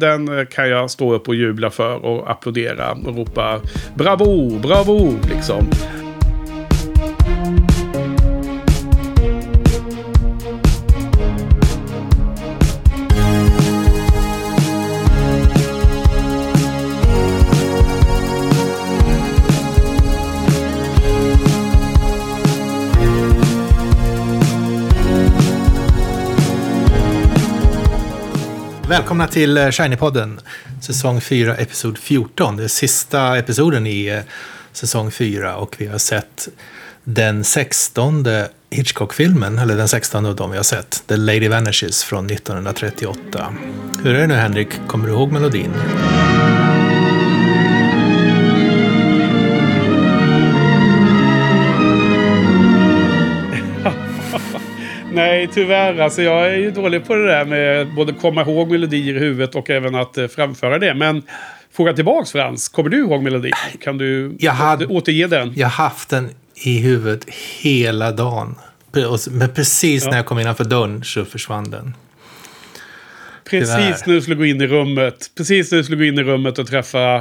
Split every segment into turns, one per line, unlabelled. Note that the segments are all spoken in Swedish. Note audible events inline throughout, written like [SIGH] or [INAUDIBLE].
Den eh, kan jag stå upp och jubla för och applådera och ropa bravo, bravo liksom.
Välkomna till eh, Shiny-podden, säsong 4, episod 14. Det är sista episoden i eh, säsong 4 och vi har sett den 16 Hitchcock-filmen, eller den 16 av dem vi har sett, The Lady Vanishes från 1938. Hur är det nu Henrik, kommer du ihåg melodin?
Nej, tyvärr. Alltså, jag är ju dålig på det där med både komma ihåg melodier i huvudet och även att eh, framföra det. Men fråga tillbaks Frans. Kommer du ihåg melodin? Kan du
Jag hade-
återge den?
Jag har haft den i huvudet hela dagen. Men precis
Ja.
när jag kom innanför dörren så försvann den.
Precis
tyvärr.
när du skulle gå in i rummet. Precis när du skulle gå in i rummet och träffa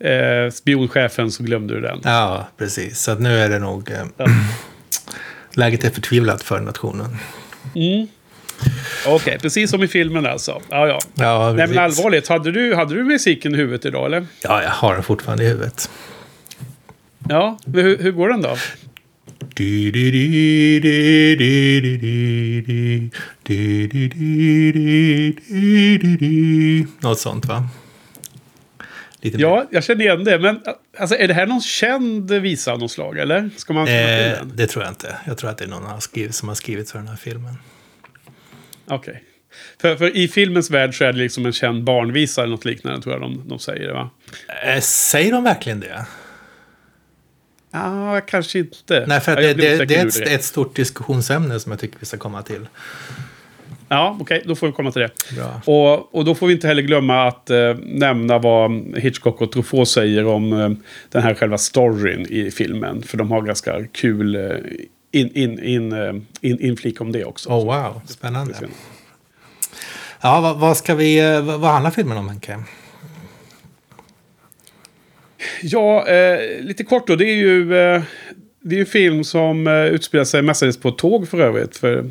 eh, spionchefen så glömde du den.
Ja, precis. Så nu är det nog... Eh, läget är förtvivlat för nationen. Mm.
Okej, okay, precis som i filmen alltså. Ja, ja.
ja
Nej, men allvarligt, hade du, hade du musiken i huvudet idag eller?
Ja, jag har den fortfarande i huvudet.
Ja, hur, hur går den då?
Något sånt va? Lite mer.
Ja, jag känner igen det. Men alltså, är det här någon känd visa av något slag, eller? Ska man
Eh,
den?
det tror jag inte. Jag tror att det är någon skrivit, som har skrivit för den här filmen.
Okej. För, för i filmens värld så är det liksom en känd barnvisa eller något liknande, tror jag de, de säger det, va?
Eh, säger de verkligen det?
Ja, kanske inte.
Nej, för
Ja,
det, det, det är ett,
direkt.
ett stort diskussionsämne som jag tycker vi ska komma till.
Ja, okej, då får vi komma till det.
Bra.
Och, och då får vi inte heller glömma att eh, nämna vad Hitchcock och Truffaut säger om eh, den här själva storyn i filmen. För de har ganska kul eh, in, in, in, eh, in, inflik om det också.
Oh, wow, spännande. Ja, vad, vad ska vi... eh, Vad, vad handlar filmen om, Henke?
Ja, eh, lite kort då. Det är ju eh, det är ju en film som eh, utspelar sig mestadels på tåg för övrigt. För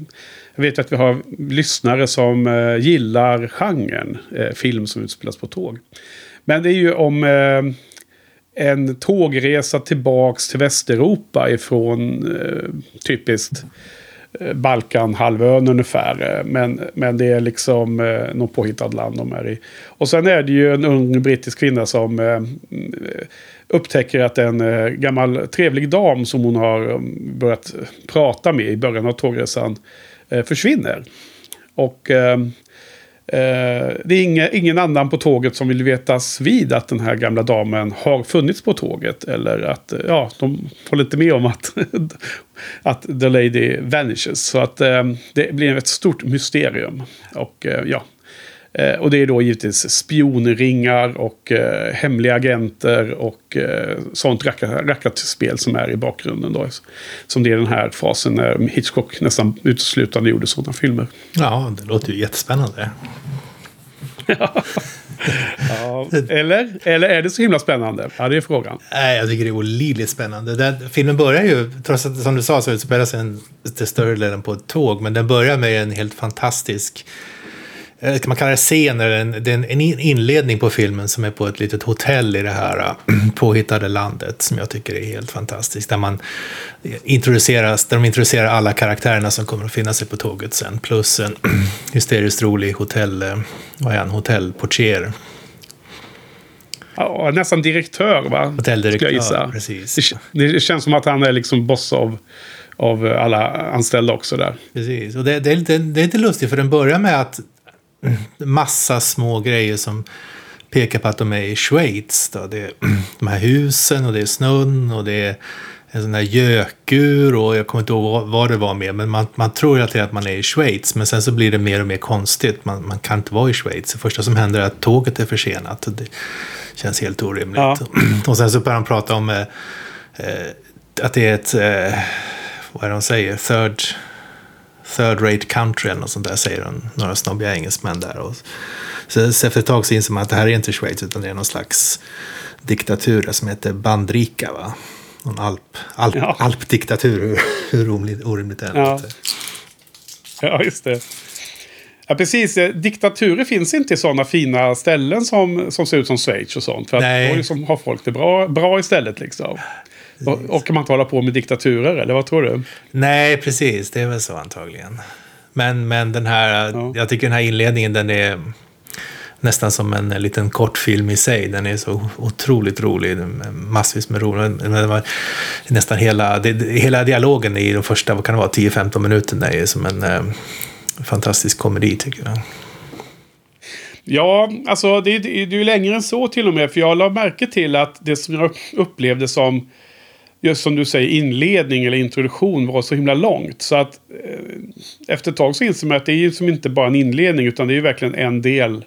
jag vet att vi har lyssnare som eh, gillar genren eh, film som utspelas på tåg. Men det är ju om eh, en tågresa tillbaks till Västeuropa ifrån eh, typiskt eh, Balkanhalvön ungefär. Eh, men, men det är liksom eh, något påhittat land de är i. Och sen är det ju en ung brittisk kvinna som eh, upptäcker att en eh, gammal trevlig dam som hon har eh, börjat eh, prata med i början av tågresan eh, försvinner. Och eh, eh, det är inga, ingen annan på tåget som vill vetas vid att den här gamla damen har funnits på tåget. Eller att, eh, ja, de håller inte med om att, [LAUGHS] att the lady vanishes. Så att eh, det blir ett stort mysterium. Och eh, ja. Eh, och det är då givetvis spionringar och eh, hemliga agenter och eh, sånt racka- rackarspel som är i bakgrunden. Då. Som det är den här fasen när Hitchcock nästan uteslutande gjorde sådana filmer.
Ja, det låter ju jättespännande. [LAUGHS]
Ja, eller? Eller är det så himla spännande? Ja, det är frågan.
Nej, jag tycker det är olidligt spännande. Den, filmen börjar ju, trots att som du sa så utspelar sig till större delen på ett tåg, men den börjar med en helt fantastisk man kalla det scen, en, det är en inledning på filmen som är på ett litet hotell i det här äh, [CLEARS THROAT] påhittade landet som jag tycker är helt fantastiskt. Där man introduceras, där de introducerar alla karaktärerna som kommer att finnas sig på tåget sen. Plus en [CLEARS THROAT] hysteriskt rolig hotell, eh, vad är han, hotellportier.
Ja, nästan direktör, va?
Hotelldirektör, precis.
Det känns som att han är liksom boss av, av alla anställda också där.
Precis, och det, det, är lite, det är lite lustigt för den börjar med att massa små grejer som pekar på att de är i Schweiz. Då. Det är de här husen och det är snön och det är en sån där gökur och jag kommer inte ihåg vad, det var mer. Men man, man tror ju alltid att man är i Schweiz. Men sen så blir det mer och mer konstigt. Man, man kan inte vara i Schweiz. Det första som händer är att tåget är försenat. Det känns helt orimligt.
Ja. [CLEARS THROAT]
Och sen så börjar han prata om eh, eh, att det är ett, eh, vad är det de säger, third, third rate country eller något sånt där, säger de, några snobbiga engelsmän där. Och så, så efter ett tag så inser man att det här är inte Schweiz, utan det är någon slags diktatur som heter Bandrika, va? Någon alp, alp,
Ja.
alpdiktatur, hur, hur orimligt, orimligt det än
Ja. Ja, just det. Ja, precis. Eh, Diktaturer finns inte i sådana fina ställen som, som ser ut som Schweiz och sånt. För att
Nej.
då liksom har folk det bra, bra istället liksom. Och, kan man inte hålla på med diktaturer, eller vad tror du?
Nej, precis. Det är väl så antagligen. Men, men den här,
Ja.
jag tycker den här inledningen, den är nästan som en liten kortfilm i sig. Den är så otroligt rolig, massvis med rolig. Nästan hela, det- hela dialogen i de första, vad kan det vara, 10-15 minuterna är som en eh, fantastisk komedi tycker jag.
Ja, alltså det, det, det är ju längre än så till och med. För jag la märke till att det som jag upplevde som, just som du säger, inledning eller introduktion var så himla långt. Så att eh, efter ett tag så inser man att det är ju som inte bara en inledning utan det är ju verkligen en del.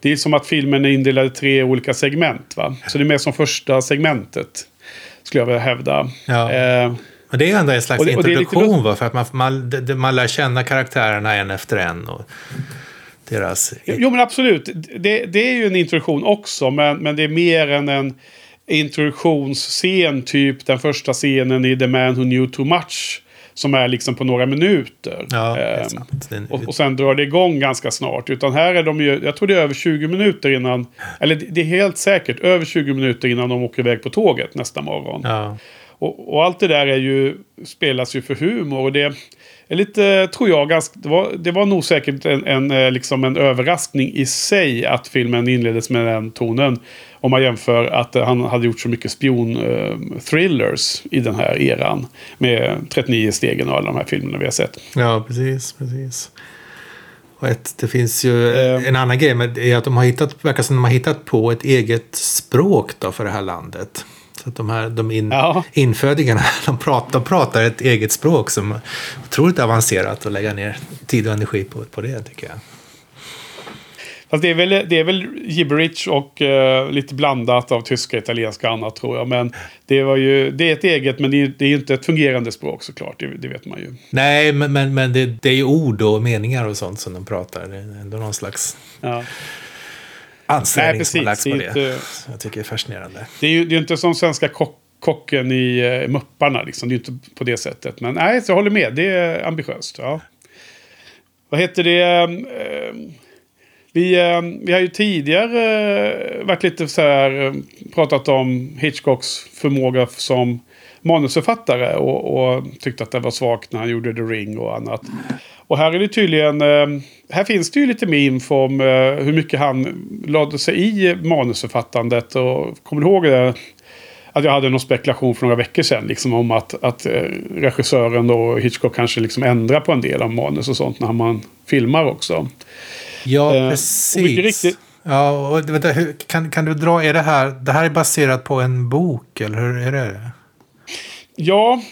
Det är som att filmen är indelad i tre olika segment. Va? Så det är mer som första segmentet. Skulle jag vilja hävda.
Ja.
Eh,
Och det är ändå en slags
Och det- och är lite
introduktion, va? för att man, man, man lär känna karaktärerna en efter en. Och deras...
Jo men absolut. Det, det är ju en introduktion också. Men, men det är mer än en introduktionsscen. Typ den första scenen i The Man Who Knew Too Much. Som är liksom på några minuter.
Ja. Den-
och, och sen drar det igång ganska snart. Utan här är de ju, jag tror det är över 20 minuter innan, eller det det är helt säkert över 20 minuter innan de åker iväg på tåget nästa morgon.
Ja.
Och, och allt det där är ju, spelas ju för humor. Och det är lite, tror jag, ganska, det, var, det var nog säkert en, en, eh, liksom en överraskning i sig att filmen inleddes med den tonen. Om man jämför att eh, han hade gjort så mycket spion-thrillers i den här eran. Med 39 stegen och alla de här filmerna vi har sett.
Ja, precis, precis. Och ett, det finns ju
Eh.
en annan grej med är att de har hittat, verkar som de har hittat på ett eget språk då för det här landet. Så att de här de in,
Ja.
infödingarna, [LAUGHS] de pratar, de pratar ett eget språk som är otroligt avancerat att lägga ner tid och energi på, på det tycker jag.
Fast det är väl, det är väl gibberish och eh, lite blandat av tyska, italienska och annat tror jag. Men det, var ju, det är ett eget, men det är, det är inte ett fungerande språk såklart. Det, det vet man ju.
Nej, men, men, men det, det är ju ord och meningar och sånt som de pratar. Det är ändå någon slags
Ja.
ansträngning
Nej,
som har lagts
precis.
på
Det
det.
inte-
jag tycker är fascinerande.
Det är ju det är inte som svenska kock, kocken i uh, Mupparna. Liksom. Det är ju inte på det sättet. Men nej, så jag håller med. Det är ambitiöst. Ja. Vad heter det? eh, vi, eh, vi har ju tidigare eh, varit lite så här, eh, pratat om Hitchcocks förmåga som manusförfattare och, och tyckte att det var svagt när han gjorde The Ring och annat. Och här är det tydligen, här finns det ju lite mer info om hur mycket han lade sig i manusförfattandet. Och kommer du ihåg det? Att jag hade någon spekulation för några veckor sedan liksom om att, att regissören då, Hitchcock kanske liksom ändrar på en del av manus och sånt när man filmar också.
Ja,
Eh,
precis.
riktigt-
Ja, och vänta, hur, kan, kan du dra, är det här, det här är baserat på en bok, eller hur är det?
Ja,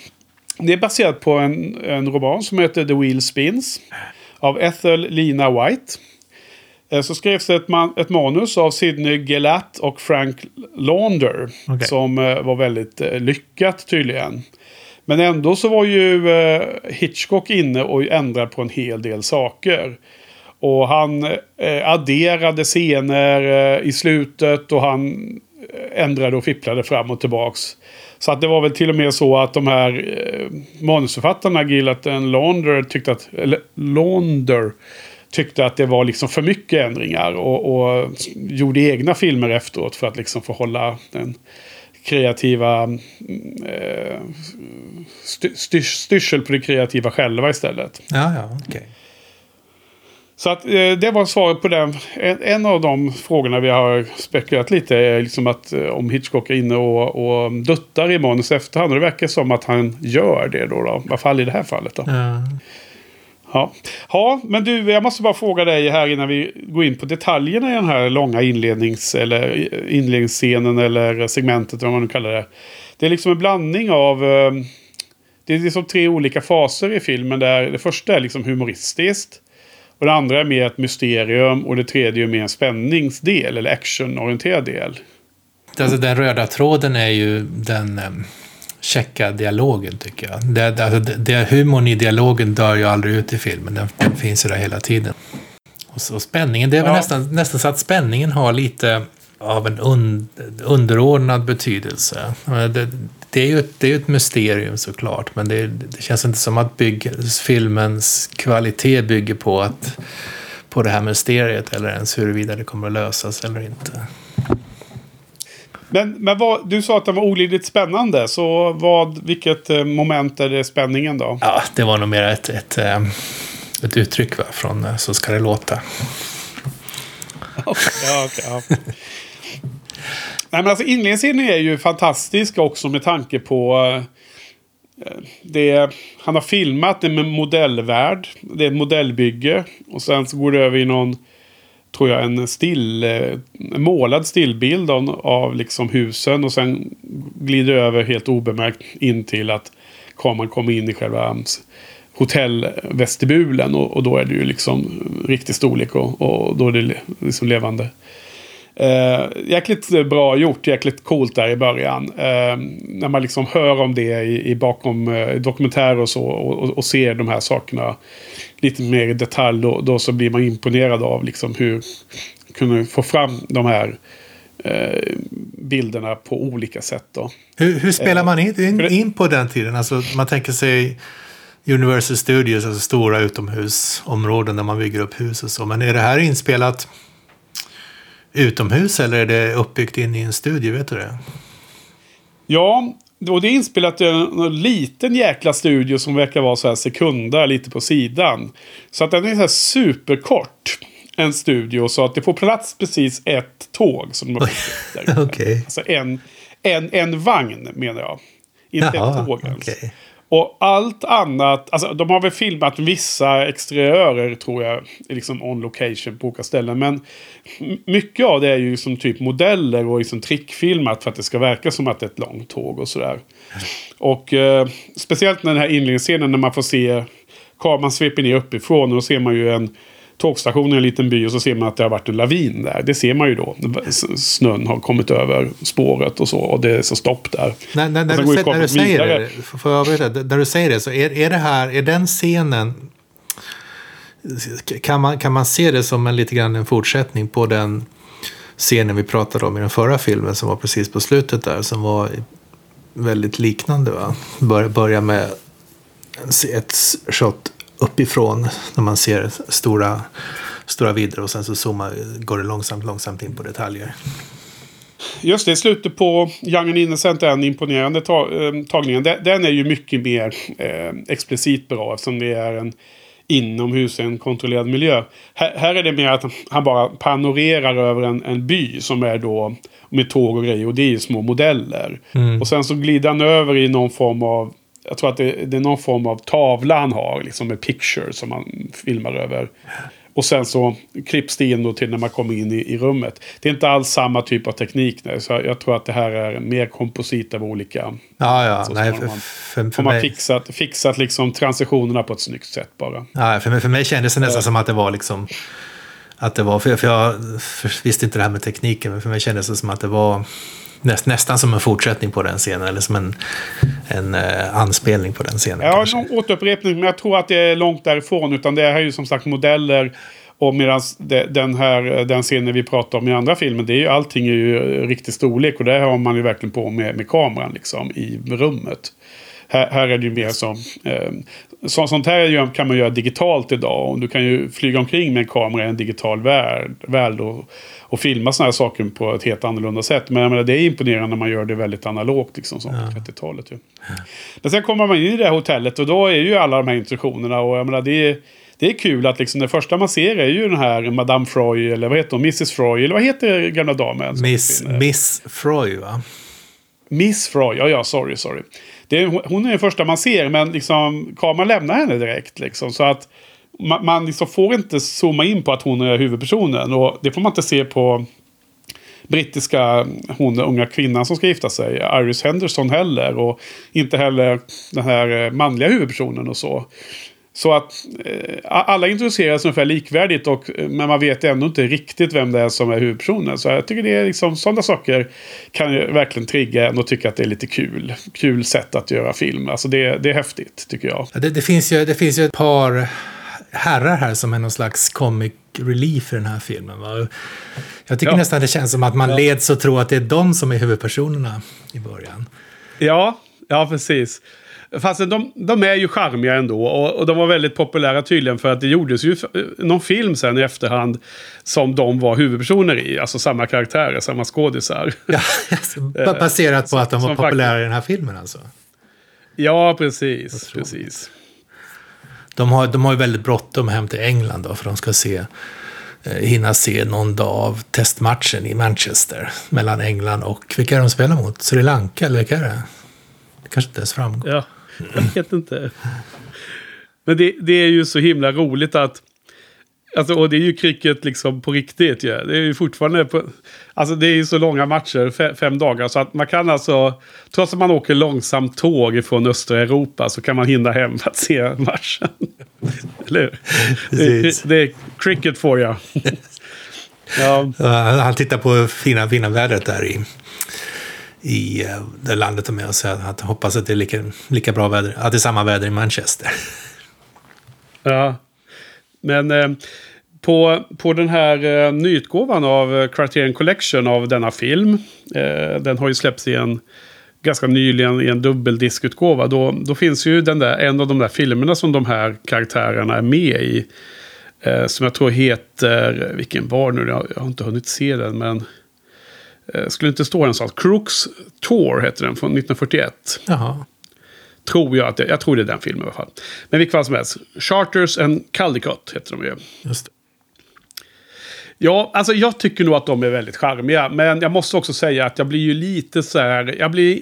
det är baserat på en, en roman som heter The Wheel Spins. Av Ethel Lina White. Eh, Så skrevs det ett, man, ett manus av Sidney Gelatt och Frank Launder.
Okej.
Som eh, var väldigt eh, lyckat tydligen. Men ändå så var ju eh, Hitchcock inne och ändrade på en hel del saker. Och han eh, adderade scener eh, i slutet och han eh, ändrade och fipplade fram och tillbaks. Så att det var väl till och med så att de här eh, manusförfattarna, Gillett Launder, tyckte att, eller Launder, tyckte att det var liksom för mycket ändringar. Och, och gjorde egna filmer efteråt för att liksom få hålla den kreativa mm, eh, styr, styrsel på det kreativa själva istället.
Ja, ja, okej.
Så att, eh, det var svaret på den. En, en av de frågorna vi har spekulerat lite är liksom att eh, om Hitchcock är inne och, och duttar i manus efterhand. Och det verkar som att han gör det då. då. I alla fall i det här fallet. Då.
Ja.
Ja. ja, men du, jag måste bara fråga dig här innan vi går in på detaljerna i den här långa inlednings, eller inledningsscenen eller segmentet, vad man nu kallar det. Det är liksom en blandning av... eh, Det är liksom tre olika faser i filmen. Där det första är liksom humoristiskt. Och det andra är mer ett mysterium. Och det tredje är mer en spänningsdel, eller actionorienterad del.
Alltså den röda tråden är ju den em, checka dialogen tycker jag. Det, det, alltså, det, det, humorn i dialogen dör ju aldrig ut i filmen. Den, den finns ju där hela tiden. Och, så, spänningen, det är väl ja. nästan, nästan så att spänningen har lite av en un, underordnad betydelse. Det, det, är ju ett, det är ett mysterium såklart, men det, det känns inte som att bygg, filmens kvalitet bygger på, att, på det här mysteriet eller ens huruvida det kommer att lösas eller inte.
Men, men vad, du sa att den var olidligt spännande. Så vad, vilket eh, moment är det spänningen då?
Ja, det var nog mer ett, ett, eh, ett uttryck va, från eh, Så ska det låta. [LAUGHS]
ja, okay, ja. Nej, men alltså inledningsscenen är ju fantastisk också med tanke på eh, det, han har filmat det med modellvärld. Det är ett modellbygge. Och sen så går det över i någon tror jag, en still, en målad stillbild av, av liksom husen. Och sen glider det över helt obemärkt in till att kameran kommer in i själva hotellvestibulen. Och, och då är det ju liksom riktig storlek och, och då är det liksom levande. Eh, jäkligt bra gjort, jäkligt coolt där i början. Eh, när man liksom hör om det i, i bakom eh, dokumentärer och så och, och, ser de här sakerna lite mer i detalj. Då, då så blir man imponerad av liksom hur kunde få fram de här eh, bilderna på olika sätt. Då.
Hur, hur spelar man in, in, in, på den tiden? Alltså, man tänker sig Universal Studios, alltså stora utomhusområden där man bygger upp hus och så. Men är det här inspelat utomhus eller är det uppbyggt in i en studio? Vet du det?
Ja, och det är inspelat i en liten jäkla studio som verkar vara så här sekunda lite på sidan. Så att den är så här superkort. En studio så att det får plats precis ett tåg som de
har [LAUGHS] okay.
Alltså en, en, en vagn menar jag. Inte Jaha, ett tåg ens. Okay. Och allt annat, alltså de har väl filmat vissa exteriörer tror jag, liksom on location på olika ställen. Men mycket av det är ju som typ modeller och liksom trickfilmat för att det ska verka som att det är ett långt tåg och sådär. Och eh, speciellt när den här inledningsscenen när man får se kameran sveper ner uppifrån och då ser man ju en tågstationen i en liten by och så ser man att det har varit en lavin där. Det ser man ju då. Snön har kommit över spåret och så. Och det är så stopp där.
När, när, när, du, när du, säger det, får jag avbryta? När du säger det så är, är det här, är den scenen kan man, kan man se det som en lite grann en fortsättning på den scenen vi pratade om i den förra filmen som var precis på slutet där som var väldigt liknande va? Bör, börja med ett shot uppifrån när man ser stora, stora vidder och sen så zoomar, går det långsamt, långsamt in på detaljer.
Just det, slutet på Young and Innocent är en imponerande eh, tagningen. Den är ju mycket mer eh, explicit bra eftersom det är en inomhus, en kontrollerad miljö. Här, här, är det mer att han bara panorerar över en, en by som är då med tåg och grejer och det är ju små modeller. Mm. Och sen så glider han över i någon form av jag tror att det, det, är någon form av tavla han har, liksom med picture som man filmar över. Och sen så klipps det in då till när man kommer in i, i rummet. Det är inte alls samma typ av teknik. Nej, så jag tror att det här är mer komposit av olika...
Ja, ja. Så nej, för, för, för
man mig... fixat, fixat liksom transitionerna på ett snyggt sätt bara.
Ja, för mig, för mig kändes det nästan som att det var liksom... Att det var, för, för jag för, visste inte det här med tekniken, men för mig kändes det som att det var näst, nästan som en fortsättning på den scenen. Eller som en, en uh, anspelning på den scenen.
Ja, en återupprepning. Men jag tror att det är långt därifrån. Utan det är ju som sagt modeller. Och medan den här den scenen vi pratar om i andra filmen. Det är ju, allting är ju riktig storlek. Och det har man ju verkligen på med, med kameran liksom i rummet. Här, här är det ju mer som... Eh, så, sånt här kan man göra digitalt idag. Och du kan ju flyga omkring med en kamera i en digital värld. värld och, och filma sådana här saker på ett helt annorlunda sätt. Men jag menar, det är imponerande när man gör det väldigt analogt, liksom, som ja. på 30-talet. Ju. Men sen kommer man in i det här hotellet och då är ju alla de här instruktionerna. Och jag menar, det är, det är kul att liksom det första man ser är ju den här Madame Froy, eller vad heter hon? Mrs Froy, eller vad heter gamla damen?
Miss, Miss Froy, va?
Miss Froy, ja, ja, sorry, sorry. Det är, hon är den första man ser, men liksom, kameran lämnar henne direkt. Liksom, så att man, man liksom får inte zooma in på att hon är huvudpersonen. Och det får man inte se på brittiska, hon unga kvinnan som ska gifta sig, Iris Henderson heller. Och inte heller den här eh, manliga huvudpersonen och så. Så att eh, alla introduceras ungefär likvärdigt och, eh, men man vet ändå inte riktigt vem det är som är huvudpersonen. Så jag tycker det är liksom sådana saker kan ju verkligen trigga en och tycka att det är lite kul. Kul sätt att göra film. Alltså det, det är häftigt tycker jag.
Det, det, finns ju, det finns ju ett par herrar här som är någon slags comic relief i den här filmen. Va? Jag tycker ja. nästan det känns som att man ja. leds att tro att det är de som är huvudpersonerna i början.
Ja, ja precis. Fast de, de är ju charmiga ändå. Och, och, de var väldigt populära tydligen för att det gjordes ju någon film sen i efterhand som de var huvudpersoner i. Alltså samma karaktärer, samma skådisar. [LAUGHS]
Ja, alltså, [LAUGHS] baserat på att de var populära i den här filmen alltså?
Ja, precis. precis.
De har, de har ju väldigt bråttom hem till England då, för de ska se, eh, hinna se någon dag av testmatchen i Manchester mellan England och, vilka är de spelar mot? Sri Lanka, eller vilka är det? Det kanske inte ens framgår.
Ja, jag vet inte. Men det, det är ju så himla roligt att Alltså, och det är ju cricket liksom på riktigt ju. Ja. Det är ju fortfarande på, Alltså det är ju så långa matcher, fem dagar. Så att man kan alltså, trots att man åker långsamt tåg från östra Europa så kan man hinna hem för att se matchen. [LAUGHS] Eller hur? Det, det, är cricket får [LAUGHS] jag.
ja. Han tittar på fina, fina vädret där i, i eh, det landet de är och säger att hoppas att det är lika, lika bra väder, att det är samma väder i Manchester. [LAUGHS]
Ja, men eh, på, på den här eh, nyutgåvan av Criterion Collection av denna film. Eh, den har ju släppts i en ganska nyligen i en dubbeldiskutgåva. Då, då finns ju den där, en av de där filmerna som de här karaktärerna är med i. Eh, som jag tror heter, vilken var nu, jag, jag har inte hunnit se den men. Eh, skulle inte stå en sån. Crooks Tour heter den från 1941.
Jaha.
Tror jag att det, jag tror det är den filmen i alla fall. Men vilket fall som helst. Charters and Caldicott heter de ju.
Just det.
Ja, alltså jag tycker nog att de är väldigt charmiga. Men jag måste också säga att jag blir ju lite så här... Jag blir,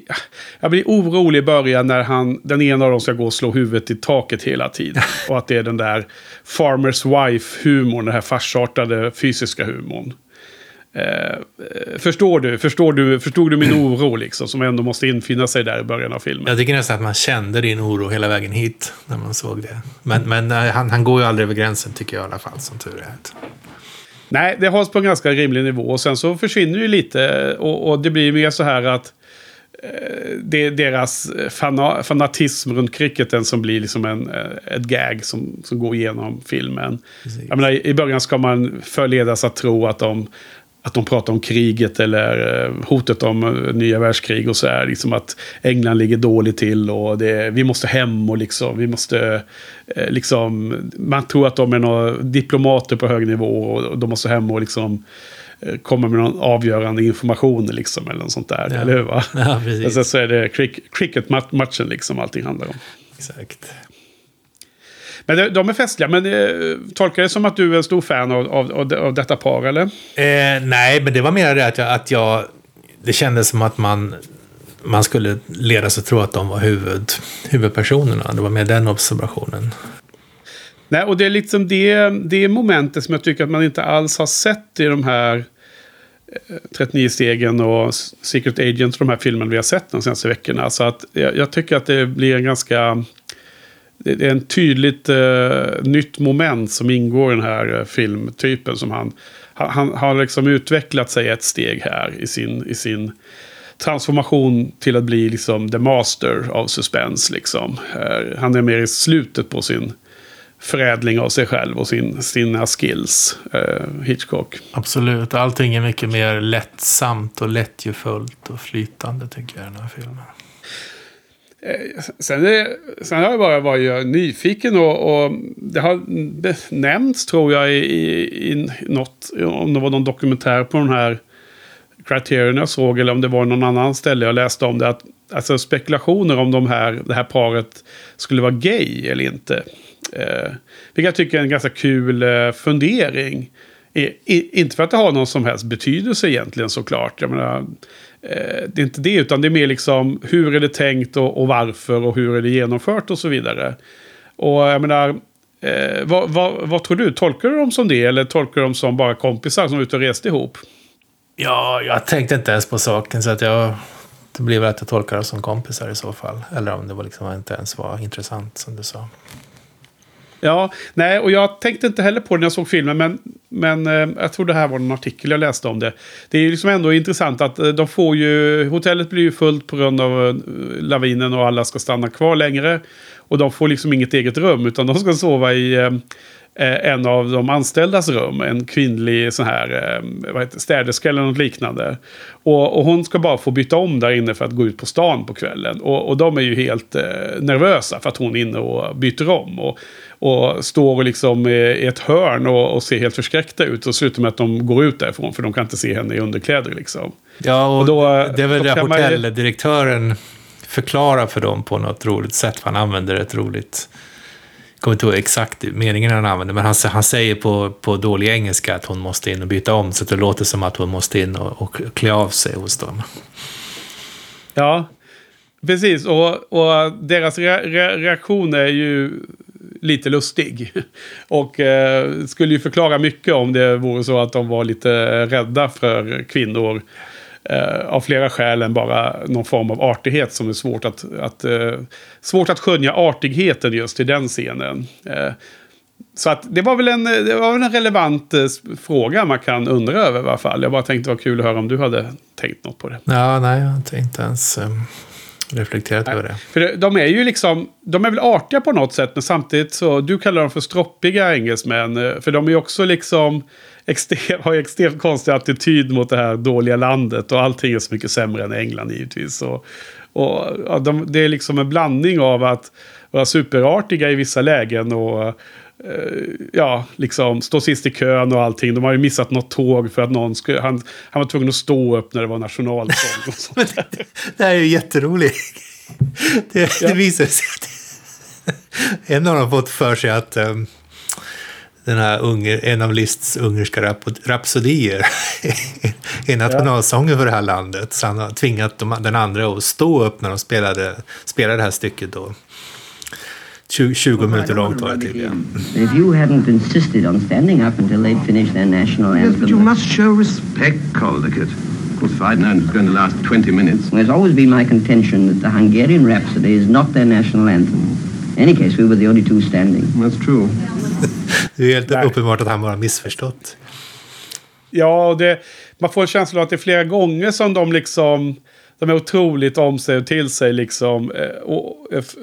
jag blir orolig i början när han, den ena av dem ska gå och slå huvudet i taket hela tiden. [LAUGHS] Och att det är den där Farmers Wife-humorn, den här farsartade fysiska humorn. Eh, förstår du? Förstår du? Förstod du min [CLEARS THROAT] oro liksom? Som ändå måste infinna sig där i början av filmen.
Jag tycker nästan att man kände din oro hela vägen hit. När man såg det. Men, men eh, han, han går ju aldrig över gränsen tycker jag i alla fall. Som tur är.
Nej, det hålls på en ganska rimlig nivå. Och sen så försvinner det lite. Och, och det blir mer så här att eh, det är deras fana, fanatism runt cricketen som blir liksom en, eh, ett gag som, som går igenom filmen. Jag menar, I början ska man förledas att tro att de att de pratar om kriget eller eh, hotet om eh, nya världskrig och så här. Liksom att England ligger dåligt till och det, vi måste hem och liksom, vi måste, eh, liksom, man tror att de är några diplomater på hög nivå och de måste hem och liksom komma med någon avgörande information liksom eller något sånt där. Ja. Eller hur? Va? [LAUGHS]
Ja, precis.
Och sen så är det cricketmatchen liksom allting handlar om.
Exakt.
Men de är festliga. Men eh, tolkar det som att du är en stor fan av, av, av detta par, eller?
Eh, nej, men det var mer det att jag, att jag... Det kändes som att man, man skulle ledas att tro att de var huvud, huvudpersonerna. Det var mer den observationen.
Nej, och det är liksom det, det momentet som jag tycker att man inte alls har sett i de här 39 eh, stegen och Secret Agent de här filmerna vi har sett de senaste veckorna. Så att jag, jag tycker att det blir en ganska det är en tydligt eh, nytt moment som ingår i den här eh, filmtypen. Som han, han, han har liksom utvecklat sig ett steg här i sin, i sin transformation till att bli liksom the master av suspense. Liksom. Eh, han är mer i slutet på sin förädling av sig själv och sin, sina skills, eh, Hitchcock.
Absolut, allting är mycket mer lättsamt och lättjefullt och flytande tycker jag i den här filmen.
Eh, sen, är, sen har jag bara varit nyfiken och, och det har nämnts tror jag i, i, i något, om det var någon dokumentär på den här Criterion jag såg eller om det var någon annan ställe jag läste om det. Att, alltså spekulationer om de här, det här paret skulle vara gay eller inte. Eh, vilket jag tycker är en ganska kul eh, fundering. I, i, inte för att det har någon som helst betydelse egentligen såklart. Jag menar, Eh, det är inte det, utan det är mer liksom hur är det tänkt och, och, varför och hur är det genomfört och så vidare. Och jag menar, eh, vad, vad, vad, tror du? Tolkar du dem som det eller tolkar du dem som bara kompisar som är ute och reste ihop?
Ja, jag tänkte inte ens på saken så att jag... Det blir väl att jag tolkar dem som kompisar i så fall. Eller om det var liksom inte ens var intressant som du sa.
Ja, nej, och jag tänkte inte heller på det när jag såg filmen, men, men eh, jag tror det här var en artikel jag läste om det. Det är ju liksom ändå intressant att eh, de får ju, hotellet blir ju fullt på grund av eh, lavinen och alla ska stanna kvar längre. Och de får liksom inget eget rum, utan de ska sova i eh, eh en av de anställdas rum. En kvinnlig sån här, eh, vad heter, städerska eller något liknande. Och, och hon ska bara få byta om där inne för att gå ut på stan på kvällen. Och, och de är ju helt eh, nervösa för att hon är inne och byter om. Och, och står liksom i ett hörn och, och ser helt förskräckta ut. Och slutar med att de går ut därifrån för de kan inte se henne i underkläder liksom.
Ja, och,
Och då,
det är väl det hotelldirektören förklarar för dem på något roligt sätt. Han använder ett roligt... Jag kommer inte ihåg exakt meningen han använder, men han, han säger på, på dålig engelska att hon måste in och byta om, så det låter som att hon måste in och, och klä av sig hos dem.
Ja, precis. Och, och deras re re reaktion är ju lite lustig. [LAUGHS] Och eh, skulle ju förklara mycket om det vore så att de var lite rädda för kvinnor. Eh, av flera skäl än bara någon form av artighet som är svårt att, att, eh, svårt att skönja artigheten just i den scenen. Eh, så att det var väl en, eh, det var väl en relevant eh, fråga man kan undra över i alla fall. Jag bara tänkte det var kul att höra om du hade tänkt något på det.
Ja, nej, jag har inte- ens eh, reflekterat över det.
För det- de är ju liksom, de är väl artiga på något sätt, men samtidigt så, du kallar dem för stroppiga engelsmän. eh, För de är ju också liksom, extrem, [LAUGHS] har ju extremt konstig attityd mot det här dåliga landet. Och allting är så mycket sämre än England givetvis. Och, och ja, de, det är liksom en blandning av att vara superartiga i vissa lägen och ja, liksom stå sist i kön och allting. De har ju missat något tåg för att någon skulle, han, han var tvungen att stå upp när det var nationalsång. Och sånt. [LAUGHS]
Det här är ju jätteroligt. Det,
Ja.
det visar sig att en av dem fått för sig att um, den här unger, en av Liszts ungerska rap, rapsodier [LAUGHS] är nationalsången för det här landet. Så han har tvingat de, den andra att stå upp när de spelade, spelade det här stycket då. 20, 20 minuter långt var det tydligen.
If you hadn't insisted on standing up until they'd finished their national
Yes, but you
anthem,
must show respect, Caldicott. Of course, if I'd known it was going to last 20 minutes.
it's always been my contention that the Hungarian Rhapsody is not their national anthem. In any case, we were the only two standing.
That's true. [LAUGHS]
Det är helt
Nej.
uppenbart att han bara missförstått.
Ja, och det, man får en känsla av att det är flera gånger som de liksom... De är otroligt om sig och till sig liksom. eh, Och, eh, f-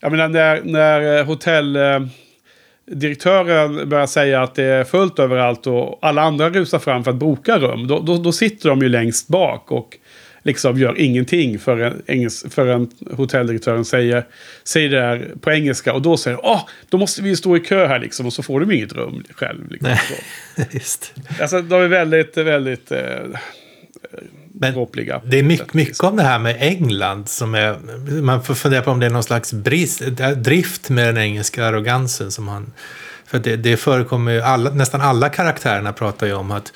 jag menar när, när eh, hotelldirektören börjar säga att det är fullt överallt och alla andra rusar fram för att boka rum. Då, då, då sitter de ju längst bak och liksom gör ingenting förrän, förrän hotelldirektören säger, säger det där på engelska. Och då säger de, åh, då måste vi stå i kö här liksom. Och så får de inget rum själv. Liksom, så. [LAUGHS]
Just.
Alltså de är väldigt, väldigt eh,
Men
dråpliga.
Det är mycket, mycket om det här med England som är... Man får fundera på om det är någon slags brist, drift med den engelska arrogansen som han... För det, det förekommer ju, alla, nästan alla karaktärerna pratar ju om att,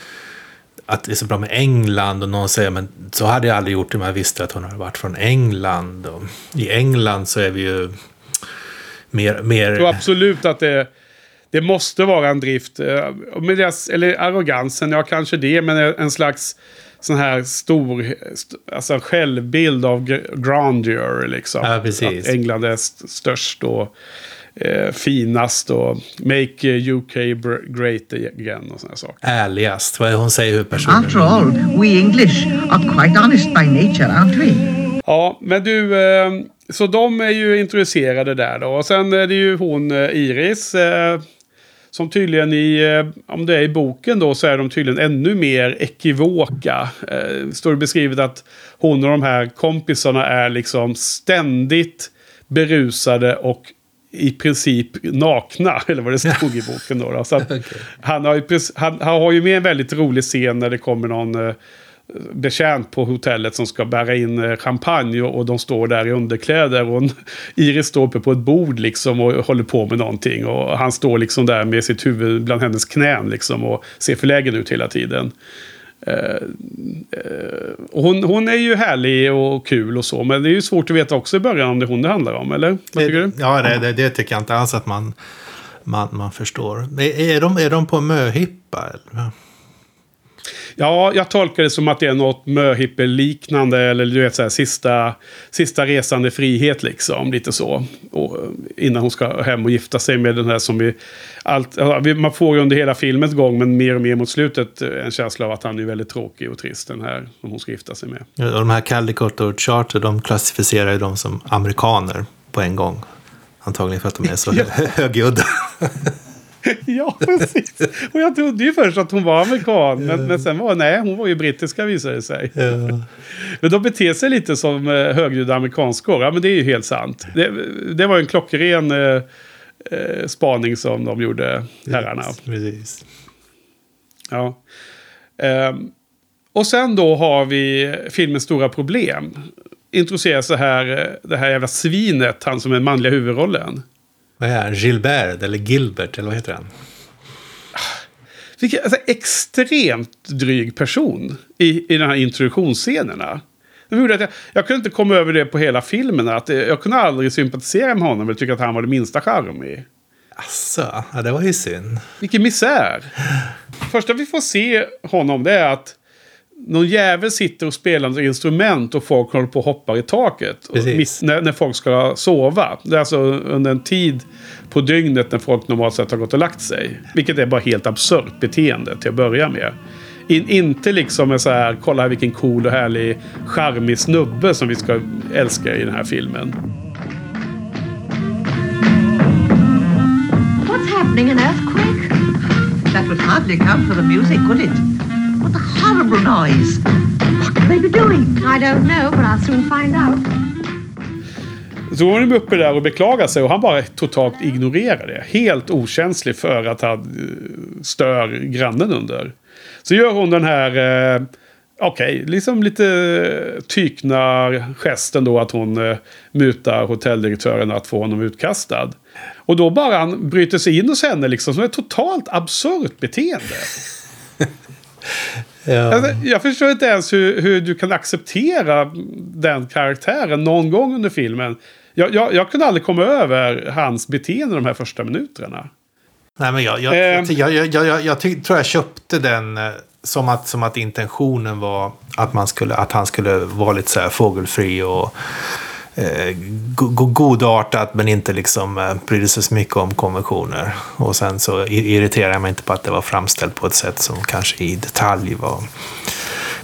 att det är så bra med England och någon säger men så hade jag aldrig gjort om jag visste att hon hade varit från England. Och I England så är vi ju mer... mer
Jag tror absolut att det, det måste vara en drift. eh, Med deras, eller arrogansen, ja kanske det, men en slags sån här stor st- alltså självbild av gr- grandeur. Liksom.
Ja, precis.
Att England är st- störst och eh, finast och make eh, UK great again och sådana saker.
ärligast. Vad hon säger hur personen...
After all, we English are quite honest by nature, aren't we?
Ja, men du, eh, så de är ju intresserade där då. Och sen är det ju hon eh, Iris. Eh, som tydligen i, eh, om det är i boken då, så är de tydligen ännu mer ekivoka. Eh, står det beskrivet att hon och de här kompisarna är liksom ständigt berusade och i princip nakna, [LAUGHS] eller vad det stod i boken då. då. Så att [LAUGHS] han, har ju, han, han har ju med en väldigt rolig scen när det kommer någon eh, betjänt på hotellet som ska bära in eh, champagne och, och de står där i underkläder. Och en- [LAUGHS] Iris står uppe på ett bord liksom och håller på med någonting. Och han står liksom där med sitt huvud bland hennes knän liksom och ser förlägen ut hela tiden. Eh, och hon, hon är ju härlig och kul och så, men det är ju svårt att veta också i början om det är hon det handlar om, eller? Vad tycker du?
Ja, det, det, det tycker jag inte alls att man, man, man förstår. Är, är, de, är de på möhippa? Eller?
Ja, jag tolkar det som att det är något möhippel-liknande. Eller du vet, så här, sista, sista resan i frihet liksom. Lite så. Och, eh, innan hon ska hem och gifta sig med den här som vi... Allt, ja, man får ju under hela filmens gång, men mer och mer mot slutet, eh, en känsla av att han är väldigt tråkig och trist, den här som hon ska gifta sig med.
Och de här Caldecott och Charter, de klassificerar ju dem som amerikaner på en gång. Antagligen för att de är så [LAUGHS] högljudda. [LAUGHS]
ja, precis. Och jag trodde ju först att hon var amerikan, men, men sen var nej, hon var ju brittiska visade det sig. [LAUGHS] Men de beter sig lite som eh, högljudda amerikanskor. Ja, men det är ju helt sant. Det, det var en klockren eh, eh, spaning som de gjorde, herrarna.
Precis.
Ja. Ehm, och sen då har vi filmens stora problem. Introducerar så här, eh, det här jävla svinet, han som är manliga huvudrollen.
Vad är han? Gilbert eller Gilbert eller vad heter han?
Vilken alltså, extremt dryg person i, i den här introduktionsscenerna. Det gjorde att jag, jag kunde inte komma över det på hela filmen. Att jag kunde aldrig sympatisera med honom eller tycka att han var det minsta charmig.
Asså, ja, det var ju synd.
Vilken misär. Första vi får se honom det är att någon jävel sitter och spelar ett instrument och folk håller på och hoppar i taket. Mitt, när, när folk ska sova. Det är alltså under en tid på dygnet när folk normalt sett har gått och lagt sig. Vilket är bara helt absurt beteende till att börja med. In, inte liksom en så här, kolla här vilken cool och härlig charmig snubbe som vi ska älska i den här filmen.
What's happening? An earthquake? That would hardly count for the music, would it? What a horrible noise. What can they be doing?
I don't know, but I'll soon find out.
Så var de uppe där och beklagade sig och han bara totalt ignorerar det. Helt okänslig för att han eh, stör grannen under. Så gör hon den här, eh, okej, liksom lite tykna gesten då att hon eh, mutar hotelldirektören att få honom utkastad. Och då bara han bryter sig in hos henne liksom som ett totalt absurt beteende. Alltså, jag förstår inte ens hur, hur du kan acceptera den karaktären någon gång under filmen. Jag, jag, jag kunde aldrig komma över hans beteende de här första minuterna.
Nej, men jag, jag, jag, jag, jag, tror jag köpte den eh, som att, som att intentionen var att, man skulle, att han skulle vara lite så här fågelfri och eh, go, go, godartat men inte liksom eh, brydde sig så mycket om konventioner. Och sen så irriterade jag mig inte på att det var framställt på ett sätt som kanske i detalj var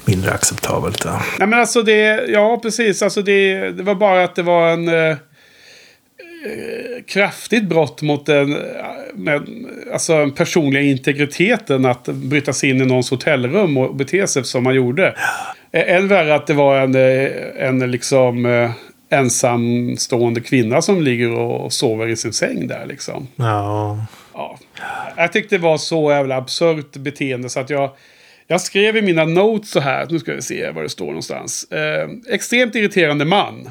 mindre acceptabelt. Ja.
Nej men alltså det, ja precis. Alltså det, det var bara att det var en eh, eh, kraftigt brott mot den, eh, med, alltså den personliga integriteten att bryta sig in i någons hotellrum och bete sig som man gjorde. Eh, Än värre att det var en, en liksom ensamstående kvinna som ligger och sover i sin säng där liksom.
Ja.
Ja. Jag tyckte det var så jävla absurt beteende så att jag... Jag skrev i mina notes så här, nu ska vi se var det står någonstans. Eh, extremt irriterande man.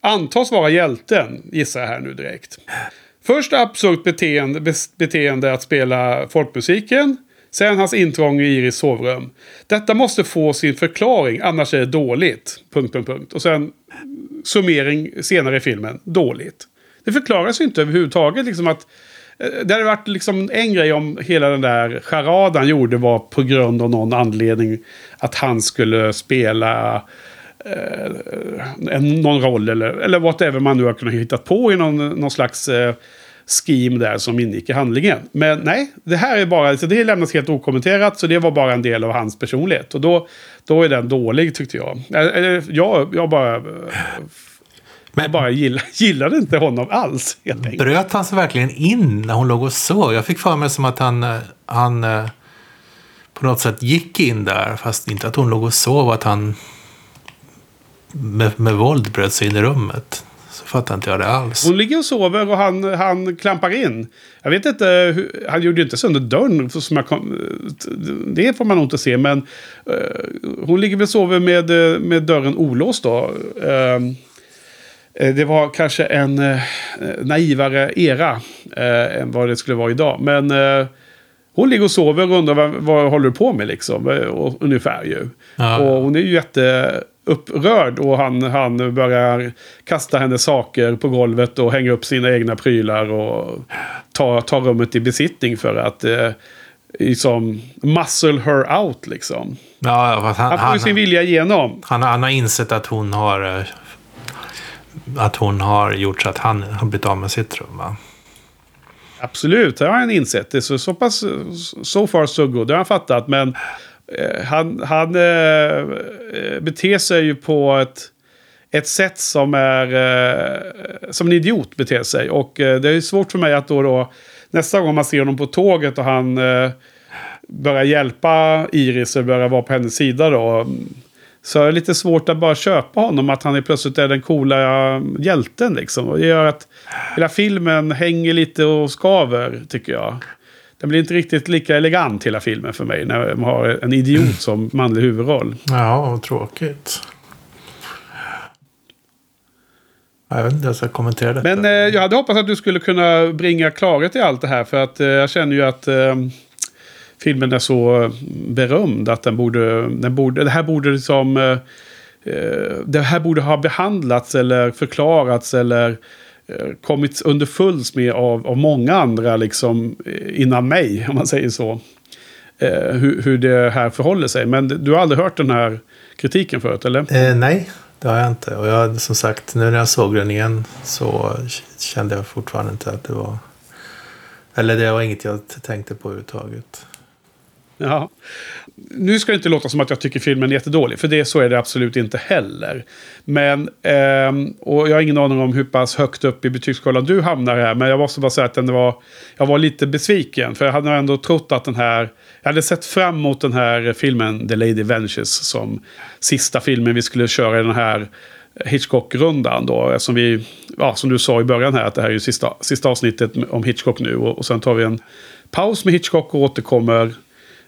Antas vara hjälten, gissar jag här nu direkt. Först absurt beteende, beteende att spela folkmusiken. Sen hans intrång i Iris sovrum. Detta måste få sin förklaring, annars är det dåligt. Punkt, punkt, punkt. Och sen summering senare i filmen. Dåligt. Det förklaras ju inte överhuvudtaget liksom att eh, det hade varit liksom en grej om hela den där charaden gjorde var på grund av någon anledning att han skulle spela eh, en, någon roll eller, eller whatever man nu har kunnat hitta på i någon, någon slags eh, scheme där som ingick i handlingen. Men nej, det här är bara, så det lämnas helt okommenterat så det var bara en del av hans personlighet. Och då, då är den dålig tyckte jag. Eller, jag, jag bara... Jag bara gilla, [LAUGHS] gillade inte honom alls helt enkelt.
Bröt han sig verkligen in när hon låg och sov? Jag fick för mig som att han, han eh, på något sätt gick in där, fast inte att hon låg och sov, att han med, med våld bröt sig in i rummet. Fattar inte jag det alls.
Hon ligger och sover och han, han klampar in. Jag vet inte, hur, han gjorde ju inte sönder dörren. Som jag kom, det får man nog inte se. Men eh, hon ligger väl och sover med, eh, med dörren olåst då. Eh, det var kanske en eh, naivare era eh, än vad det skulle vara idag. Men eh, hon ligger och sover och undrar vad, vad håller du på med liksom. Och, ungefär ju.
Ja.
Och hon är ju jätteupprörd och han, han börjar kasta hennes saker på golvet och hänga upp sina egna prylar och ta, ta rummet i besittning för att eh, liksom muscle her out liksom.
Ja, han,
Han får ju sin vilja igenom.
han, han har insett att hon har... eh, Att hon har gjort så att han har blivit av med sitt rum, va?
Absolut, det har han insett. Det är så, så pass, so far so good, det har han fattat. Men Eh, han, han eh, eh, beter sig ju på ett, ett sätt som är som en idiot beter sig. Och det är svårt för mig att då, då nästa gång man ser honom på tåget och han börjar hjälpa Iris och börjar vara på hennes sida då. Så är det lite svårt att bara köpa honom, att han är plötsligt är den coola hjälten liksom. Och det gör att hela filmen hänger lite och skaver, tycker jag. Den blir inte riktigt lika elegant hela filmen för mig när man har en idiot som manlig huvudroll.
Ja, vad tråkigt. Jag vet inte hur jag ska kommentera detta.
Men eh, jag hade hoppats att du skulle kunna bringa klarhet i allt det här. För att eh, jag känner ju att eh, filmen är så berömd att den borde, den borde, det här borde liksom... Eh, eh, det här borde ha behandlats eller förklarats eller Eh, kommit underfulls med av, av många andra liksom eh, innan mig, om man säger så. Eh, hur, hur det här förhåller sig. Men du har aldrig hört den här kritiken förut, eller?
Eh, nej, det har jag inte. Och jag, som sagt, nu när jag såg den igen så kände jag fortfarande inte att det var... Eller det var inget jag tänkte på överhuvudtaget.
Ja. Nu ska det inte låta som att jag tycker filmen är jättedålig, för det, så är det absolut inte heller. Men, eh, och jag har ingen aning om hur pass högt upp i betygsskalan du hamnar här, men jag måste bara säga att den var, jag var lite besviken. För jag hade ändå trott att den här, jag hade sett fram emot den här filmen The Lady Ventures, som sista filmen vi skulle köra i den här Hitchcock-rundan då. Eftersom vi, ja, som du sa i början här, att det här är ju sista, sista avsnittet om Hitchcock nu. Och, och sen tar vi en paus med Hitchcock och återkommer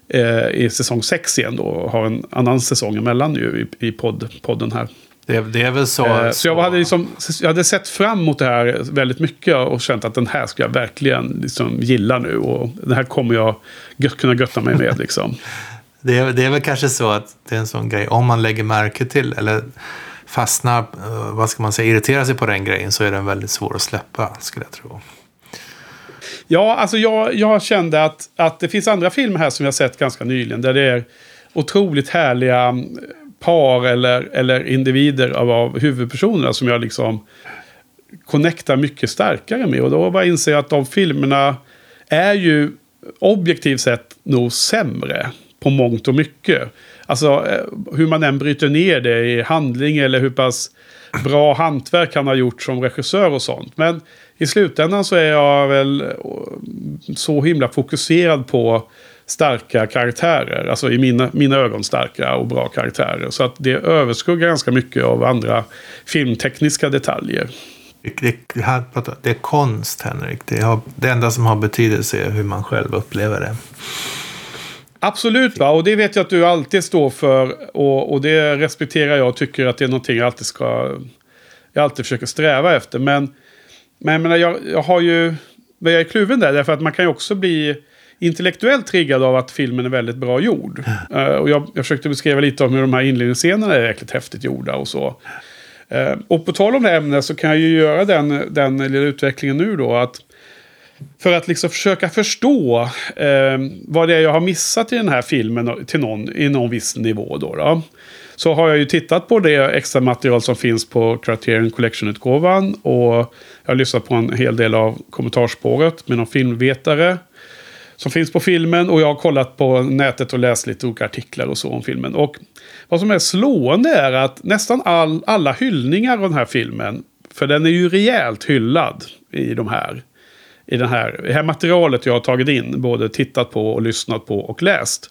eh, i säsong 6 igen då. Och har en annan säsong emellan nu i, i podd, podden här.
Det, det är väl så...
Eh, så jag hade, liksom, jag hade sett fram emot det här väldigt mycket och känt att den här ska jag verkligen liksom gilla nu. Och den här kommer jag gött, kunna götta mig med liksom. [LAUGHS]
Det är, det är väl kanske så att det är en sån grej, om man lägger märke till eller fastnar, eh, vad ska man säga, irriterar sig på den grejen så är den väldigt svår att släppa, skulle jag tro.
Ja, alltså jag, jag kände att, att det finns andra filmer här som jag sett ganska nyligen. Där det är otroligt härliga mm, par eller, eller individer av, av huvudpersonerna som jag liksom connectar mycket starkare med. Och då bara inser jag att de filmerna är ju objektivt sett nog sämre på mångt och mycket. Alltså eh, hur man än bryter ner det i handling eller hur pass bra hantverk han har gjort som regissör och sånt. Men i slutändan så är jag väl eh, så himla fokuserad på starka karaktärer. Alltså i mina, mina ögon starka och bra karaktärer. Så att det överskuggar ganska mycket av andra filmtekniska detaljer.
Det, det, här, pratar- det är konst, Henrik. Det, har, det enda som har betydelse är hur man själv upplever det.
Absolut, va? och det vet jag att du alltid står för. Och, och det respekterar jag och tycker att det är någonting jag alltid ska... Jag alltid försöker sträva efter. Men, men jag, menar, jag, jag har ju... Jag är kluven där, därför att man kan ju också bli intellektuellt triggad av att filmen är väldigt bra gjord. Eh, och jag, jag försökte beskriva lite om hur de här inledningsscenerna är jäkligt häftigt gjorda och så. Eh, och på tal om det ämnet så kan jag ju göra den, den lilla utvecklingen nu då. att för att liksom försöka förstå eh, vad det är jag har missat i den här filmen till någon, i någon viss nivå. Då, då. Så har jag ju tittat på det extra material som finns på Criterion Collection-utgåvan. Och jag har lyssnat på en hel del av kommentarspåret med någon filmvetare. Som finns på filmen. Och jag har kollat på nätet och läst lite olika artiklar och så om filmen. Och vad som är slående är att nästan all, alla hyllningar av den här filmen. För den är ju rejält hyllad i de här i den här, det här materialet jag har tagit in, både tittat på och lyssnat på och läst,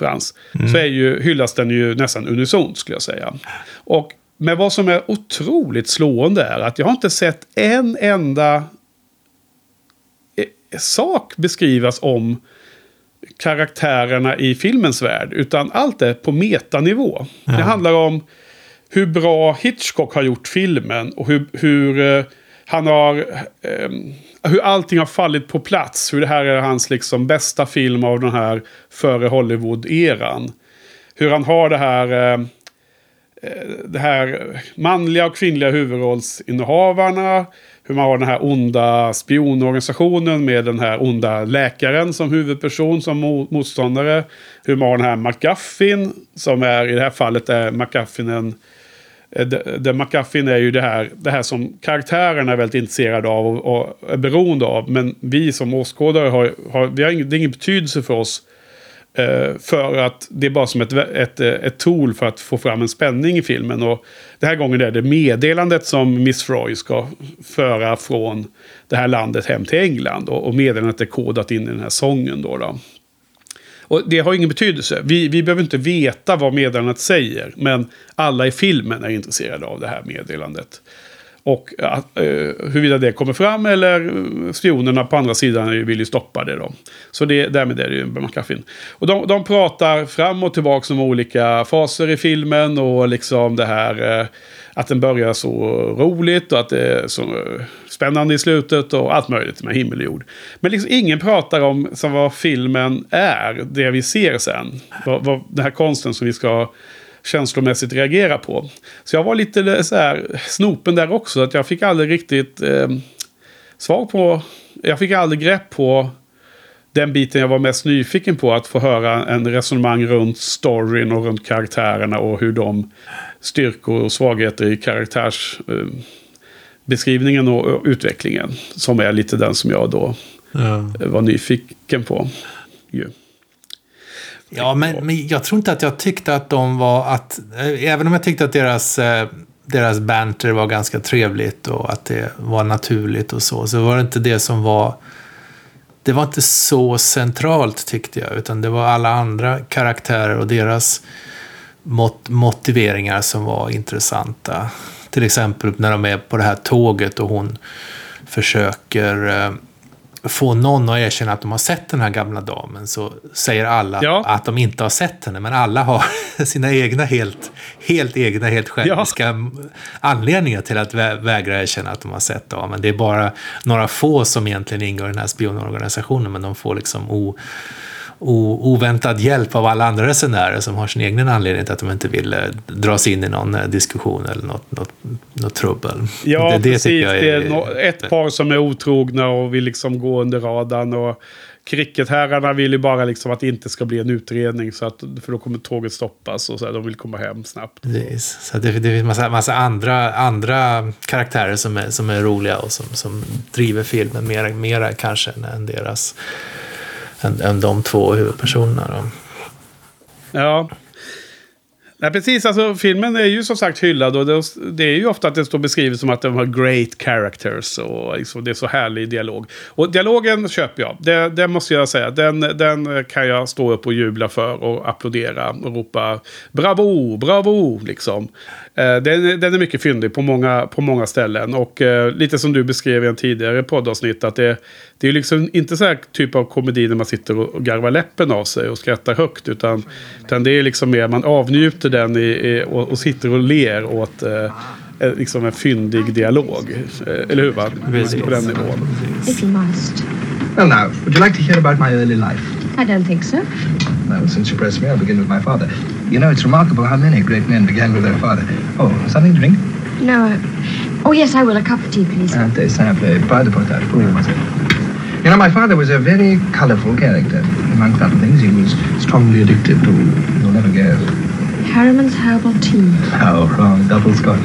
Frans, så är ju, hyllas den ju nästan unisont skulle jag säga. Och, men vad som är otroligt slående är att jag har inte sett en enda eh, sak beskrivas om karaktärerna i filmens värld. Utan allt är på metanivå. Det handlar om hur bra Hitchcock har gjort filmen och hur, hur eh, han har... Eh, hur allting har fallit på plats. Hur det här är hans liksom bästa film av den här före Hollywood-eran. Hur han har det här... Eh, eh det här manliga och kvinnliga huvudrollsinnehavarna. hur man har den här onda spionorganisationen med den här onda läkaren som huvudperson, som motståndare. Hur man har den här McGuffin, som är i det här fallet är McGuffin en eh, The, the McGuffin är ju det här, det här som karaktärerna är väldigt intresserade av och, och är beroende av. Men vi som åskådare har, har, vi har ingen, det är ingen betydelse för oss. Eh, för att det är bara som ett, ett, eh, ett tool för att få fram en spänning i filmen. Och den här gången är det meddelandet som Miss Roy ska föra från det här landet hem till England. Och, och meddelandet är kodat in i den här sången. Då, då. Och det har ingen betydelse. Vi, vi behöver inte veta vad meddelandet säger. Men alla i filmen är intresserade av det här meddelandet. Och att, eh, huruvida det kommer fram eller eh, spionerna på andra sidan vill ju stoppa det då. Så det, därmed är det ju en McCuffin. Och de, de pratar fram och tillbaka om olika faser i filmen och liksom det här eh, att den börjar så roligt och att det är så eh, spännande i slutet och allt möjligt med himmel och jord. Men liksom ingen pratar om som vad filmen är, det vi ser sen. Vad, vad, den här konsten som vi ska känslomässigt reagera på. Så jag var lite så här snopen där också. Att jag fick aldrig riktigt eh, svar på... Jag fick aldrig grepp på den biten jag var mest nyfiken på. Att få höra en resonemang runt storyn och runt karaktärerna och hur de styrkor och svagheter i karaktärsbeskrivningen eh, och, utvecklingen. Som är lite den som jag då
Ja.
eh, var nyfiken på. Ju.
Ja, men, men jag tror inte att jag tyckte att de var att... Eh, även om jag tyckte att deras, eh, deras banter var ganska trevligt och att det var naturligt och så, så var det inte det som var... Det var inte så centralt tyckte jag, utan det var alla andra karaktärer och deras mot motiveringar som var intressanta. Till exempel när de är på det här tåget och hon försöker eh, få någon att erkänna att de har sett den här gamla damen så säger alla
Ja.
att de inte har sett henne. Men alla har [LAUGHS] sina egna helt, helt egna, helt själviska anledningar till att vä vägra erkänna att de har sett damen. Det är bara några få som egentligen ingår i den här spionorganisationen men de får liksom o, oväntad hjälp av alla andra resenärer som har sin egen anledning till att de inte vill eh, dras in i någon eh, diskussion eller något, något, något trubbel.
Ja,
det, det
precis.
jag
Det är ett par som är otrogna och vill liksom gå under radarn. Och cricketherrarna vill ju bara liksom att det inte ska bli en utredning. Så att, för då kommer tåget stoppas och så här, de vill komma hem snabbt.
Precis. Så det, det finns massa, massa andra, andra karaktärer som är, som är roliga och som, som driver filmen mera, mera kanske än deras än, än de två huvudpersonerna. Då.
Ja. Nej, precis. Alltså, filmen är ju som sagt hyllad och det, det är ju ofta att det står beskrivet som att de har great characters och liksom, det är så härlig dialog. Och dialogen köper jag. Det, det måste jag säga. Den, den kan jag stå upp och jubla för och applådera och ropa bravo, bravo liksom. Eh, den, den är mycket fyndig på många, på många ställen. Och eh, lite som du beskrev i en tidigare poddavsnitt att det, det är liksom inte så här typ av komedi när man sitter och garvar läppen av sig och skrattar högt. Utan, utan det är liksom mer man avnjuter den i, i, och, och sitter och ler åt eh, eh, liksom en fyndig dialog. Eh, eller hur? Va?
Precis.
På den nivån.
If you must.
Well, now, would you like to hear about my early life?
I don't think so.
Well, since you press me, I'll begin with my father. You know, it's remarkable how many great men began with their father. Oh, something to drink?
No. Uh, oh, yes, I will. A cup of tea, please.
Très simple. Pas de potage. Oui. You know, my father was a very colorful character. Amongst other things, he was strongly addicted to, you'll never guess.
Harriman's herbal tea.
How wrong. Double scotch.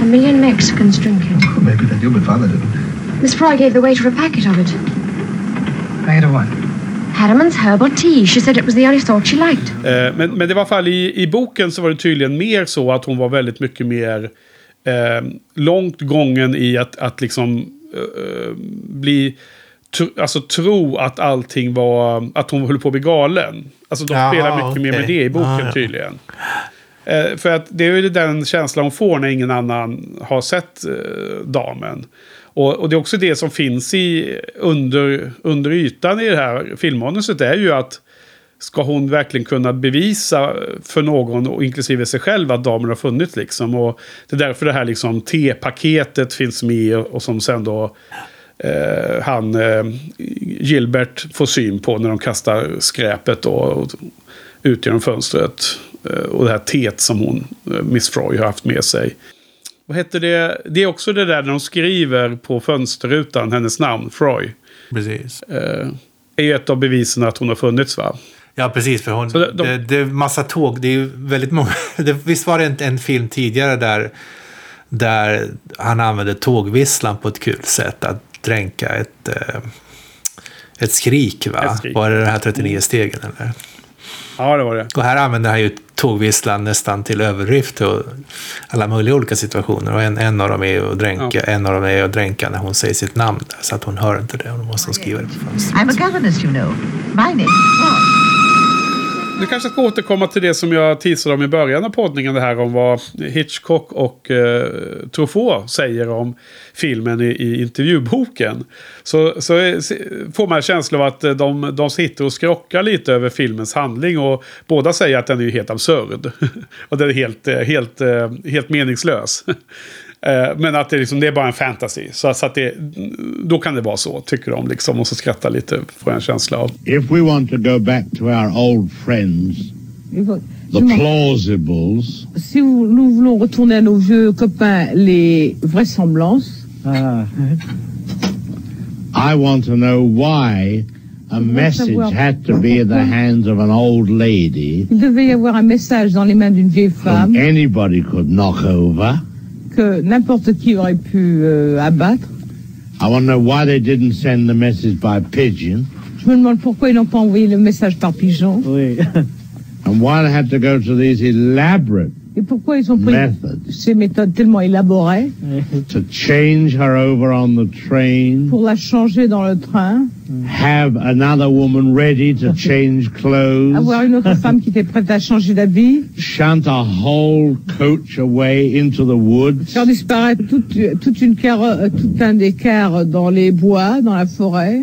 A million Mexicans drink it.
Oh, maybe they do, but father didn't.
Miss Fry gave the waiter a packet of it.
Had a what?
Harriman's herbal tea. She said it was the only sort she liked.
Eh, men, men det var i alla fall i, i boken så var det tydligen mer så att hon var väldigt mycket mer eh, långt gången i att, att liksom eh, bli... Alltså tro att allting var... Att hon höll på att bli galen. Alltså de
Ja,
spelar mycket mer med det i boken
ja.
tydligen. Eh, för att det är ju den känslan hon får när ingen annan har sett eh, damen. Och, och det är också det som finns i under, under ytan i det här filmmanuset. är ju att ska hon verkligen kunna bevisa för någon, och inklusive sig själv, att damen har funnits. Liksom. Och det är därför det här liksom, T-paketet finns med och som sen då eh, han eh, Gilbert får syn på när de kastar skräpet då, och, ut genom fönstret. Eh, och det här teet som hon, eh, Miss Froy, har haft med sig. vad heter det? Det är också det där när de skriver på fönsterrutan hennes namn, Froy.
Precis.
Eh, är ju ett av bevisen att hon har funnits va?
Ja, precis. För hon,
de- de-
det, det är massa tåg. Det är ju väldigt många. [LAUGHS] Det, visst var det en, en film tidigare där, där han använde tågvisslan på ett kul sätt att dränka ett, eh, ett skrik, va?
Ett skrik.
Var det det här 39 stegen eller?
Ja, det var det.
Och här använder han ju tågvisslan nästan till överdrift och alla möjliga olika situationer. Och en, en av dem är att dränka, en av dem är att dränka när hon säger sitt namn. Där, så att hon hör inte det då måste hon skriva det på fönstret.
I'm a governess, you know. My name is Roy.
Nu kanske jag ska återkomma till det som jag teasade om i början av poddningen. Det här om vad Hitchcock och eh, Truffaut säger om filmen i, i intervjuboken. Så, så eh, får man en känsla av att eh, de, de sitter och skrockar lite över filmens handling. Och båda säger att den är helt absurd. [LAUGHS] och den är helt, eh, helt, helt meningslös. Eh, Men att det, liksom, det är bara en fantasy. Så, så att det, då kan det vara så, tycker de. Liksom, och så skrattar lite, får jag en känsla av.
If we want to go back to our old friends, the plausibles,
Si nous voulons retourner à nos vieux copains, les vraisemblances,
I want to know why a message had to be in the hands of an old lady
il devait y avoir un message dans les mains d'une vieille femme
anybody could knock over.
Que n'importe qui aurait pu euh, abattre.
I want to know why they didn't send the message by pigeon.
Je me demande pourquoi ils n'ont pas envoyé le message par pigeon.
And why they had to go to these elaborate
et pourquoi ils ont pris ces méthodes tellement élaborées [LAUGHS]
to change her over on the train,
pour la changer dans le train,
have another woman ready to change clothes,
avoir une autre femme qui était prête à changer d'habit,
shunt a whole coach away into the woods.
faire disparaître toute, toute une caro- euh, tout un des cars dans les bois, dans la forêt.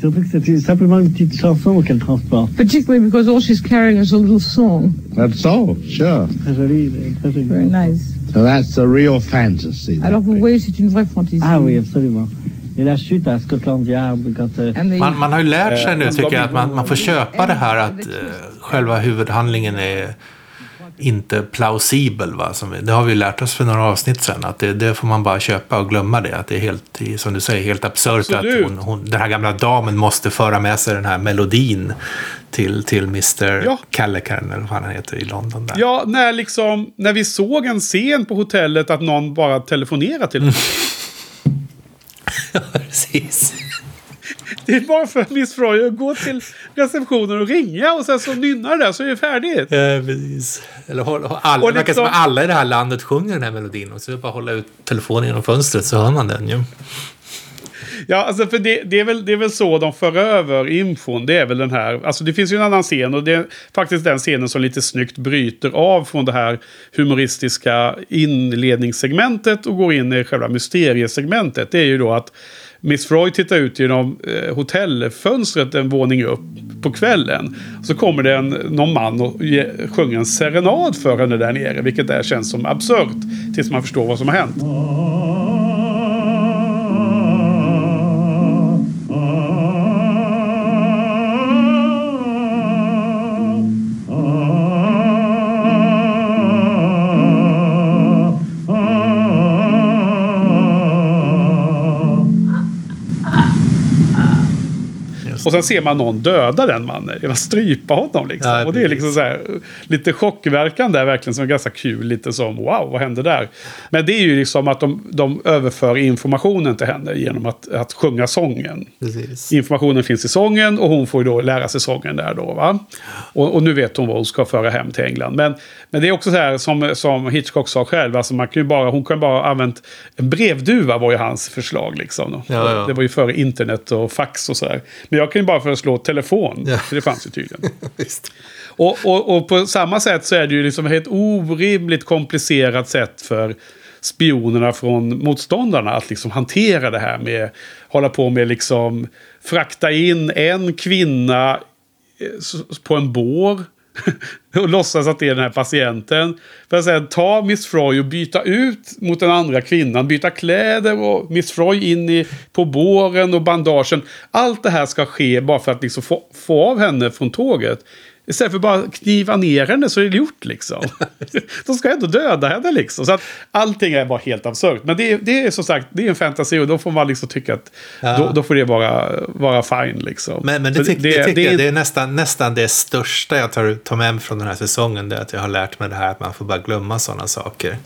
C'est simplement une petite chanson qu'elle transporte.
Particularly because all she's carrying is a little song.
That's all, sure.
Très jolie, très jolie.
Very nice.
So that's the real fantasy.
Alors vous voyez, c'est une vraie fantaisie.
Ah oui, absolument. Et la chute à Scotland Yard, quand... euh,
Man, man har ju lärt sig nu
men
tycker jag att man, man får köpa det här att eh, själva huvudhandlingen är inte plausibel. Va? Som, vi- det har vi lärt oss för några avsnitt sedan. Att det, det får man bara köpa och glömma det. Att det är helt, som du säger, helt absurt
Absolut.
att hon, hon, den här gamla damen måste föra med sig den här melodin till, till Mr.
Ja.
Callaghan, eller vad han heter, i London. Där.
Ja, när, liksom, när vi såg en scen på hotellet att någon bara telefonerar till oss. [LAUGHS]
Precis.
Det är bara för Miss Froy att gå till receptionen och ringa och sen så nynnar det så är det färdigt.
Ja, precis. Eller håll, alla,
Och liksom-
som att alla i det här landet sjunger den här melodin. Och så är det bara hålla ut telefonen genom fönstret så hör man den ju.
Ja, alltså för det, det, är väl, det är väl så de för över infon. Det är väl den här. Alltså det finns ju en annan scen och det är faktiskt den scenen som lite snyggt bryter av från det här humoristiska inledningssegmentet och går in i själva mysteriesegmentet. Det är ju då att Miss Freud tittar ut genom eh, hotellfönstret en våning upp på kvällen. Så kommer det en, någon man och ge, sjunger en serenad för henne där nere. Vilket där känns som absurt. Tills man förstår vad som har hänt. Och sen ser man någon döda den mannen. Man strypa honom liksom.
Ja,
och det är liksom så här, lite chockverkan där verkligen som är ganska kul. Lite som wow, vad hände där? Men det är ju liksom att de, de överför informationen till henne genom att, att sjunga sången.
Precis.
Informationen finns i sången och hon får ju då lära sig sången där då. Va? Och, och nu vet hon vad hon ska föra hem till England. Men, men det är också så här som, som Hitchcock sa själv. Alltså man kan bara, hon kan bara ha använt en brevduva var ju hans förslag. Liksom.
Ja, ja.
Det var ju före internet och fax och så här. Men jag kan ju bara föreslå telefon.
Ja.
För det fanns ju tydligen. [LAUGHS]
Visst.
Och, och, och på samma sätt så är det ju liksom ett orimligt komplicerat sätt för spionerna från motståndarna att liksom hantera det här med hålla på med liksom frakta in en kvinna eh, på en bår [LAUGHS] och låtsas att det är den här patienten. För att sen ta Miss Froy och byta ut mot den andra kvinnan. Byta kläder och Miss Froy in i, på båren och bandagen. Allt det här ska ske bara för att liksom få, få av henne från tåget. Istället för bara kniva ner henne så är det gjort liksom. [LAUGHS] De ska ändå döda henne liksom. Så att allting är bara helt absurt. Men det är, det är som sagt, det är en fantasy och då får man liksom tycka att
Ja.
då, då får det vara, vara fine liksom.
Men, men det, tyck, det, tycker jag
är-
det är nästan, nästan det största jag tar, tar med mig från den här säsongen. Det är att jag har lärt mig det här att man får bara glömma sådana saker.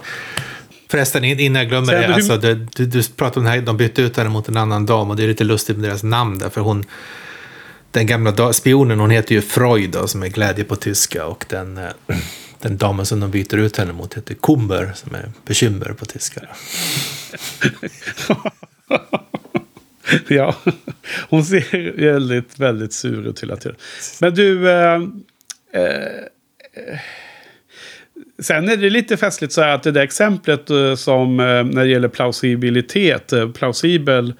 Förresten, in- innan jag glömmer det. Alltså, du, du, du pratade om det här, de bytte ut henne mot en annan dam och det är lite lustigt med deras namn där. För hon, den gamla spionen, hon heter ju Freud då, som är glädje på tyska. Och den, eh, [CLEARS THROAT] den damen som de byter ut henne mot heter Kumber, som är bekymmer på tyska. [LAUGHS]
ja, hon ser väldigt, väldigt sur ut hela tiden. Men du... Eh, eh, eh, sen är det lite festligt så här att det där exemplet eh, som eh, när det gäller plausibilitet, eh, plausibel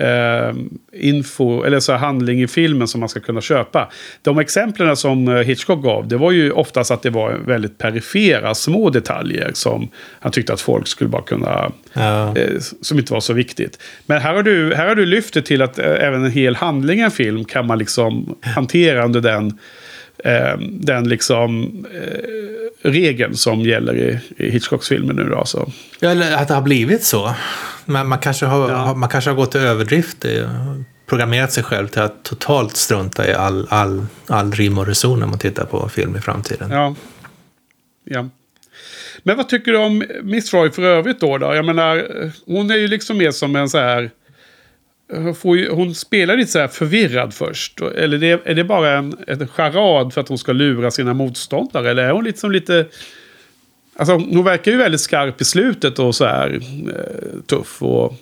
eh, info, eller så handling i filmen som man ska kunna köpa. De exemplen som eh, Hitchcock gav, det var ju oftast att det var väldigt perifera, små detaljer som han tyckte att folk skulle bara kunna
Ja.
eh, som inte var så viktigt. Men här har du, här har du lyft det till att eh, även en hel handling i en film kan man liksom hantera under den, eh, den liksom, eh, regeln som gäller i, i Hitchcocks filmer nu. Då, alltså.
Ja, eller att det har blivit så. Men man kanske har,
Ja.
man kanske har gått till överdrift. i- Programmerat sig själv till att totalt strunta i all, all, all rim och reson när man tittar på film i framtiden.
Ja. ja. Men vad tycker du om Miss Roy för övrigt då? då? Jag menar, hon är ju liksom mer som en så här... Hon, får ju, hon spelar lite så här förvirrad först. Eller det, är det bara en, en charad för att hon ska lura sina motståndare? Eller är hon liksom lite... Alltså hon verkar ju väldigt skarp i slutet och så här eh, tuff. Och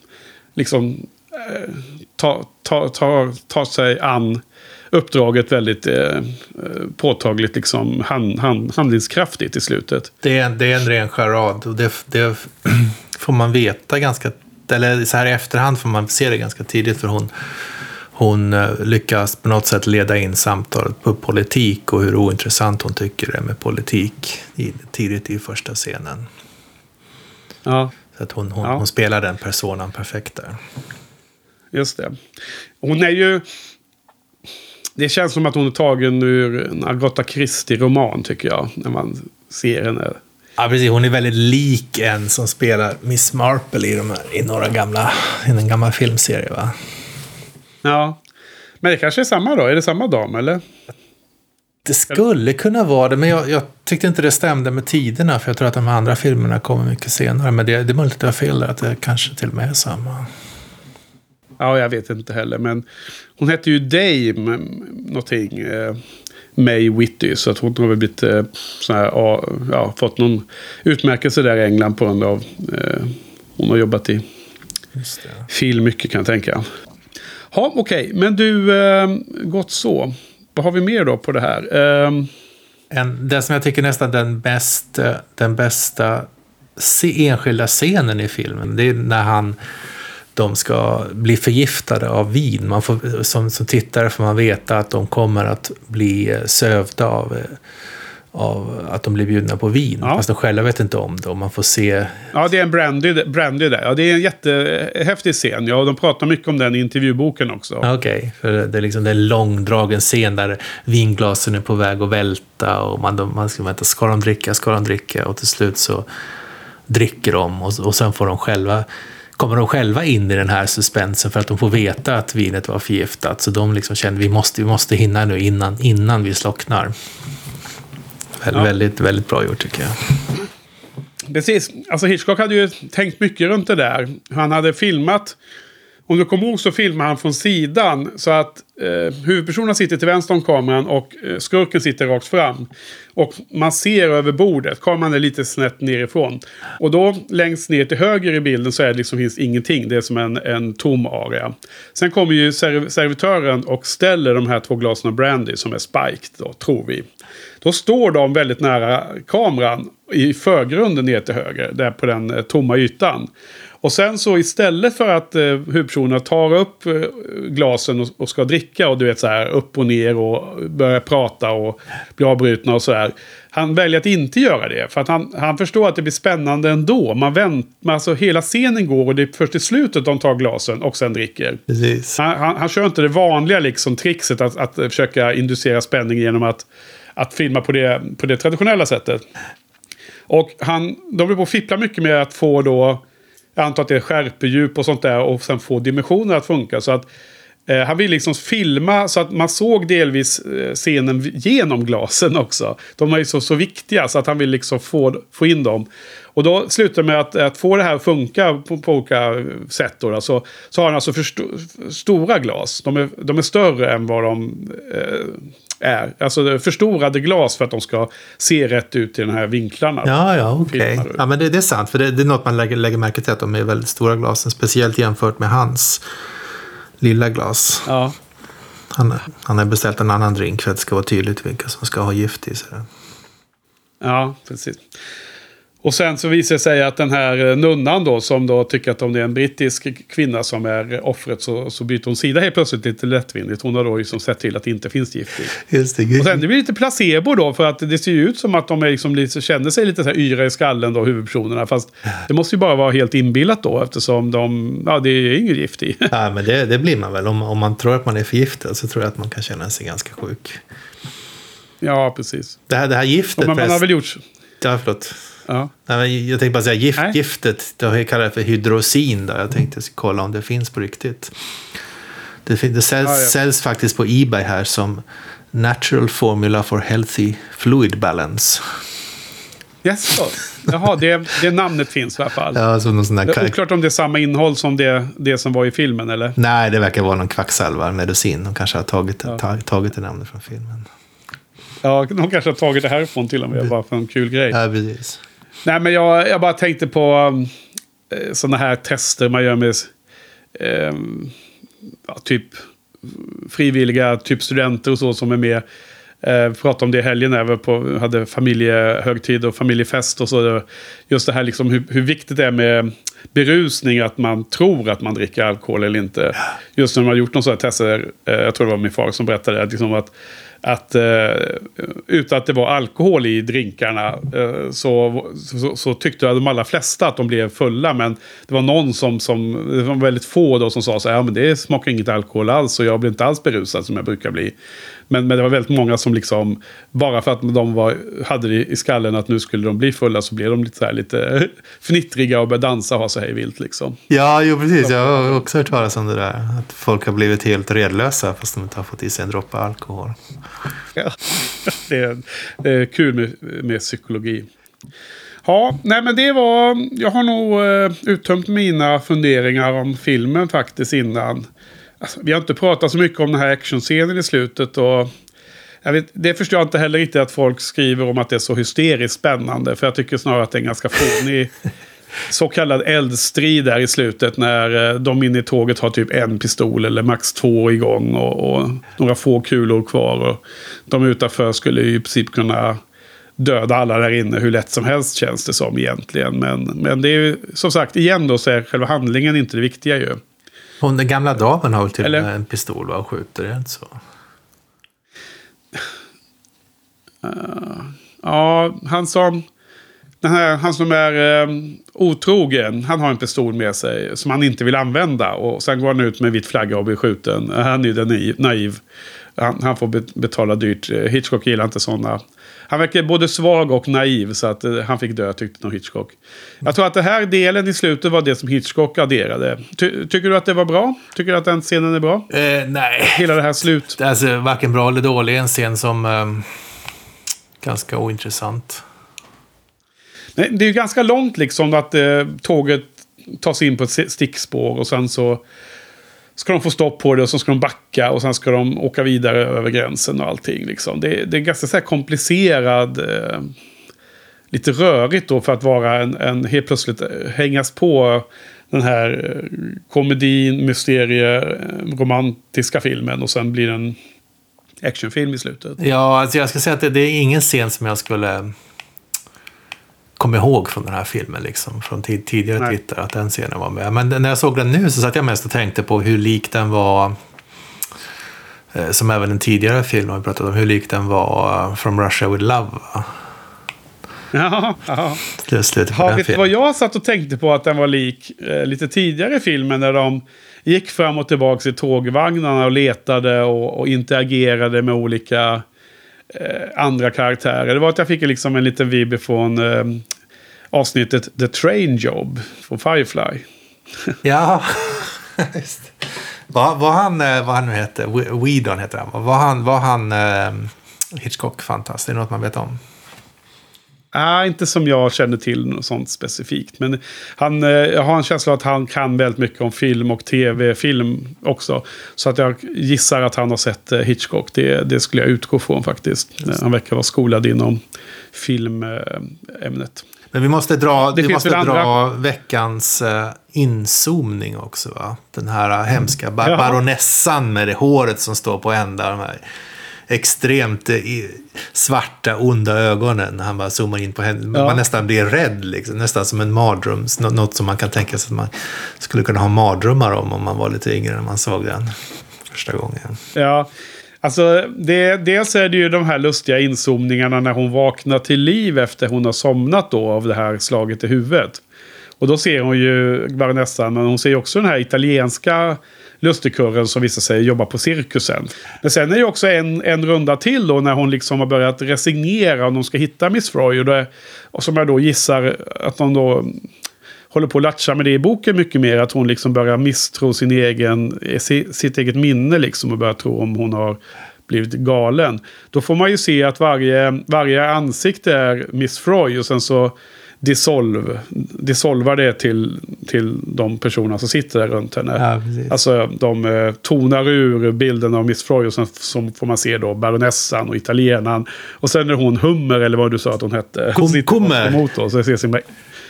liksom eh, tar ta, ta, ta sig an uppdraget väldigt eh, eh, påtagligt liksom hand, hand, handlingskraftigt i slutet.
Det, är, en- det är en ren charad. Och det, det [CLEARS THROAT] får man veta ganska... Eller så här i efterhand får man se det ganska tidigt. För hon, hon eh, lyckas på något sätt leda in samtalet på politik och hur ointressant hon tycker det är med politik i, tidigt i första scenen.
Ja,
Så att hon, hon,
Ja.
hon spelar den personen perfekt där.
just det. Hon är ju... Det känns som att hon är tagen ur en Agatha Christie-roman tycker jag. När man ser henne.
Ja, precis. Hon är väldigt lik en som spelar Miss Marple i, de här, i några gamla, i en gammal filmserie. Va?
Ja. Men det kanske är samma då? Är det samma dam eller?
Det skulle kunna vara det, men jag, jag tyckte inte det stämde med tiderna. För jag tror att de andra filmerna kommer mycket senare. Men det, det är möjligt att jag har fel där, att det kanske till och med är samma.
Ja, jag vet inte heller. Men hon hette ju Dame någonting. May Whitty. Så att hon har väl blivit eh, här, ja, fått någon utmärkelse där i England på grund av... Eh, hon har jobbat i film mycket kan jag tänka. Ja, okej. Men du, eh, gott så. Vad har vi mer då på det här? Eh,
En, den som jag tycker nästan den, bäst, eh, den bästa se, enskilda scenen i filmen, det är när han de ska bli förgiftade av vin. Man får, som, som tittare får man veta att de kommer att bli eh, sövda av, eh, av att de blir bjudna på vin.
Ja.
Fast de själva vet inte om det. Och man får se...
ja, det är en brandy, brandy där. Ja, det är en jättehäftig scen. Ja, de pratar mycket om den i intervjuboken också.
Okej, för det är liksom det är en långdragen scen där vinglasen är på väg att välta och man, man ska vänta, ska de dricka, ska de dricka? Och till slut så dricker de och, och sen får de själva kommer de själva in i den här suspensen för att de får veta att vinet var förgiftat. Så de liksom känner vi måste, vi måste hinna nu innan, innan vi slocknar. Väl,
Ja.
Väldigt, väldigt bra gjort tycker jag.
Precis. Alltså Hitchcock hade ju tänkt mycket runt det där. Han hade filmat. Om du kommer ihåg så filmar han från sidan. Så att eh, huvudpersonen sitter till vänster om kameran och eh, skurken sitter rakt fram. Och man ser över bordet. Kameran är lite snett nerifrån. Och då längst ner till höger i bilden så är det liksom, finns ingenting. Det är som en, en tom area. Sen kommer ju serv servitören och ställer de här två glasen av brandy som är spiked då, tror vi. Då står de väldigt nära kameran i förgrunden ner till höger, där på den eh, tomma ytan. Och sen så istället för att eh, huvudpersonerna tar upp eh, glasen och, och ska dricka och du vet så här upp och ner och börjar prata och bli avbrutna och så här. Han väljer att inte göra det. För att han, han förstår att det blir spännande ändå. Man väntar, alltså hela scenen går och det är först i slutet de tar glasen och sen dricker.
Precis.
Han, han, han kör inte det vanliga liksom, trixet att, att försöka inducera spänning genom att, att filma på det, på det traditionella sättet. Och han, de håller på att fippla mycket med att få då, jag antar att det är skärpedjup och sånt där, och sen få dimensioner att funka. Så att eh, han vill liksom filma så att man såg delvis eh, scenen genom glasen också. De är ju så, så viktiga så att han vill liksom få, få in dem. Och då slutar det med att, att få det här att funka på, på olika sätt. Då, så, så har han alltså för st stora glas. De är, de är större än vad de eh, är. Alltså förstorade glas för att de ska se rätt ut i de här vinklarna.
Ja, ja, okej.
Du.
Ja, men det, det är sant. För det, det är något man lägger, lägger märke till att de är väldigt stora glasen. Speciellt jämfört med hans lilla glas.
Ja.
Han, han har beställt en annan drink för att det ska vara tydligt vilka som ska ha gift i sig.
Ja, precis. Och sen så visar det sig att den här eh, nunnan då, som då tycker att om det är en brittisk kvinna som är offret så, så byter hon sida helt plötsligt lite lättvindigt. Hon har då liksom sett till att det inte finns gift i.
Just det.
Och sen det blir lite placebo då, för att det ser ju ut som att de är liksom lite, känner sig lite så här yra i skallen då, huvudpersonerna. Fast det måste ju bara vara helt inbillat då, eftersom de, ja det är inget gift i. [LAUGHS]
Ja, men det, det blir man väl. Om, om man tror att man är förgiftad så tror jag att man kan känna sig ganska sjuk.
Ja, precis.
Det här, det här giftet...
Och man, man har väl gjort...
Ja, förlåt.
Ja.
Nej, jag tänkte bara säga gift,
Nej.
giftet. Det har jag kallat för hydrosin. Då. Jag tänkte kolla om det finns på riktigt. Det, det säljs,
Ja, ja.
säljs faktiskt på Ebay här som Natural Formula for Healthy Fluid Balance.
Yes, Jaha, det, det namnet finns i alla fall.
Ja, som någon sån där
Det är oklart om det är samma innehåll som det, det som var i filmen, eller?
Nej, det verkar vara någon kvacksalvarmedicin. De kanske har tagit, tag, tagit det namnet från filmen.
Ja, de kanske har tagit det härifrån till och med, bara för en kul grej.
Ja, precis.
Nej, men jag, jag bara tänkte på eh, sådana här tester man gör med eh, ja, typ frivilliga, typ studenter och så som är med. Eh, pratade om det i helgen när vi på, hade familjehögtid och familjefest och så. Just det här liksom hur, hur viktigt det är med berusning, att man tror att man dricker alkohol eller inte. Just när man har gjort någon sån här tester, eh, jag tror det var min far som berättade, att, liksom att att eh, utan att det var alkohol i drinkarna eh, så, så, så tyckte de allra flesta att de blev fulla. Men det var någon som, som det var väldigt få då som sa så här, ja men det smakar inget alkohol alls och jag blir inte alls berusad som jag brukar bli. Men, men det var väldigt många som liksom, bara för att de var, hade det i skallen att nu skulle de bli fulla så blev de lite, så här, lite [LAUGHS] fnittriga och började dansa och ha sig vilt liksom.
Ja, jo, precis. Jag har också hört talas om det där. Att folk har blivit helt redlösa fast de inte har fått i sig en droppe alkohol.
Ja, [LAUGHS] det, är, det är kul med, med psykologi. Ja, nej men det var... Jag har nog eh, uttömt mina funderingar om filmen faktiskt innan. Alltså, vi har inte pratat så mycket om den här actionscenen i slutet. Och vet, det förstår jag inte heller riktigt att folk skriver om att det är så hysteriskt spännande. För jag tycker snarare att det är en ganska fånig [LAUGHS] så kallad eldstrid där i slutet. När eh, de inne i tåget har typ en pistol eller max två igång. Och, och några få kulor kvar. Och de utanför skulle i princip kunna döda alla där inne hur lätt som helst känns det som egentligen. Men, men det är ju som sagt igen då så är själva handlingen inte det viktiga ju.
Hon, den gamla damen har väl till
Eller-
en pistol va, och skjuter, är det inte så?
Ja, han som... Den här, han som är eh, otrogen, han har en pistol med sig som han inte vill använda. Och sen går han ut med en vit flagga och blir skjuten. Han är ju den naiv. Han, han får bet- betala dyrt. Hitchcock gillar inte sådana. Han verkar både svag och naiv så att eh, han fick dö tyckte nog Hitchcock. Jag tror att den här delen i slutet var det som Hitchcock adderade. Ty, tycker du att det var bra? Tycker du att den scenen är bra?
Eh, nej.
Hela det här slut.
Det är Alltså, varken bra eller dålig. En scen som... ehm, ganska ointressant.
Nej, det är ju ganska långt liksom att eh, tåget tar sig in på ett stickspår och sen så ska de få stopp på det och så ska de backa och sen ska de åka vidare över gränsen och allting. Liksom. Det, det är ganska så här komplicerad, eh, lite rörigt då för att vara en, en helt plötsligt eh, hängas på den här eh, komedin, mysterie, eh, romantiska filmen och sen blir det en actionfilm i slutet.
Ja, alltså jag ska säga att det, det är ingen scen som jag skulle komma ihåg från den här filmen. Liksom, från tid, tidigare
Nej.
tittare, att den scenen var med. Men när jag såg den nu så satt jag mest och tänkte på hur lik den var eh, som även en tidigare film har vi pratat om, hur lik den var eh, From Russia With Love.
Ja, ja.
På
Ja,
den
vet du
filmen.
vad jag satt och tänkte på att den var lik eh, lite tidigare i filmen när de gick fram och tillbaka i tågvagnarna och letade och, och interagerade med olika Eh, andra karaktärer. Det var att jag fick liksom en liten vibb från eh, avsnittet The Train Job från Firefly. [LAUGHS]
Ja, [LAUGHS] just Vad Var, han, eh, vad han nu heter, Whedon heter han, var han, var han eh, Hitchcock fantastisk? Är det något man vet om?
Ah, inte som jag känner till något sånt specifikt. Men han, eh, jag har en känsla att han kan väldigt mycket om film och tv-film också. Så att jag gissar att han har sett eh, Hitchcock. Det, det skulle jag utgå från faktiskt. Han verkar vara skolad inom filmämnet.
Men vi måste dra,
Det
vi måste dra veckans uh, inzoomning också. Va? Den här uh, hemska bar- baronessan med det håret som står på ända. De här extremt eh, svarta, onda ögonen. Han bara zoomar in på henne.
Ja.
Man nästan blir rädd. Liksom. Nästan som en mardröms. Nå- Något som man kan tänka sig att man skulle kunna ha mardrömmar om. Om man var lite yngre när man såg den första gången.
Ja, alltså det, dels är det ju de här lustiga inzoomningarna när hon vaknar till liv efter hon har somnat då av det här slaget i huvudet. Och då ser hon ju baronessan, men hon ser ju också den här italienska lustigkurren som visar sig jobba på cirkusen. Men sen är det också en, en runda till då när hon liksom har börjat resignera om de ska hitta Miss Froy. Och, det, och som jag då gissar att de då håller på att latcha med det i boken mycket mer. Att hon liksom börjar misstro sin egen, eh, sitt eget minne liksom och börjar tro om hon har blivit galen. Då får man ju se att varje, varje ansikte är Miss Froy och sen så dissolv, dissolvar det till, till de personerna som sitter där runt henne.
Ja.
Alltså de eh, tonar ur bilden av Miss Froy och sen så får man se då baronessan och italienaren. Och sen är hon Hummer eller vad du sa att hon hette.
Kum-
Sitter
Kummer.
på motor, så ser sin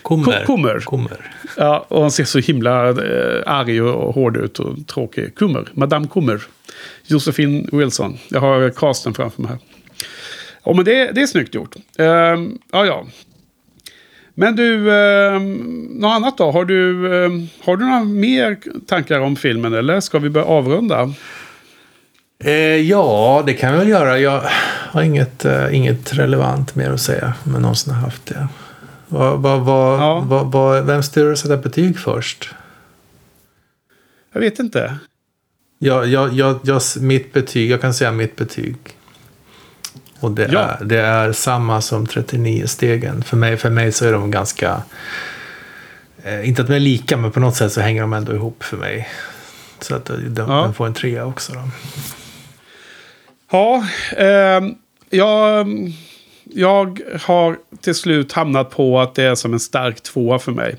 Kommer.
Kummer.
Kommer.
Ja, och han ser så himla eh, arg och hård ut och tråkig. Kummer, Madame Kummer. Josefin Wilson. Jag har casten framför mig här. Ja, men det, det är snyggt gjort. Ehm, ja, ja. Men du, ehm, något annat då? Har du, ehm, har du några mer tankar om filmen eller ska vi börja avrunda?
Eh, ja, det kan vi väl göra. Jag har inget, eh, inget relevant mer att säga, om jag någonsin har haft det. Vad, vad, vad,
Ja.
vad, vad, vem styr att sätta betyg först?
Jag vet inte.
Jag, jag, jag, jag, mitt betyg, jag kan säga mitt betyg. Och det,
Ja.
är, det är samma som 39 stegen. För mig, för mig så är de ganska... Eh, inte att de är lika, men på något sätt så hänger de ändå ihop för mig. Så att de, de,
Ja.
den får en trea också. Då.
Ja, ehm, jag, jag har till slut hamnat på att det är som en stark tvåa för mig.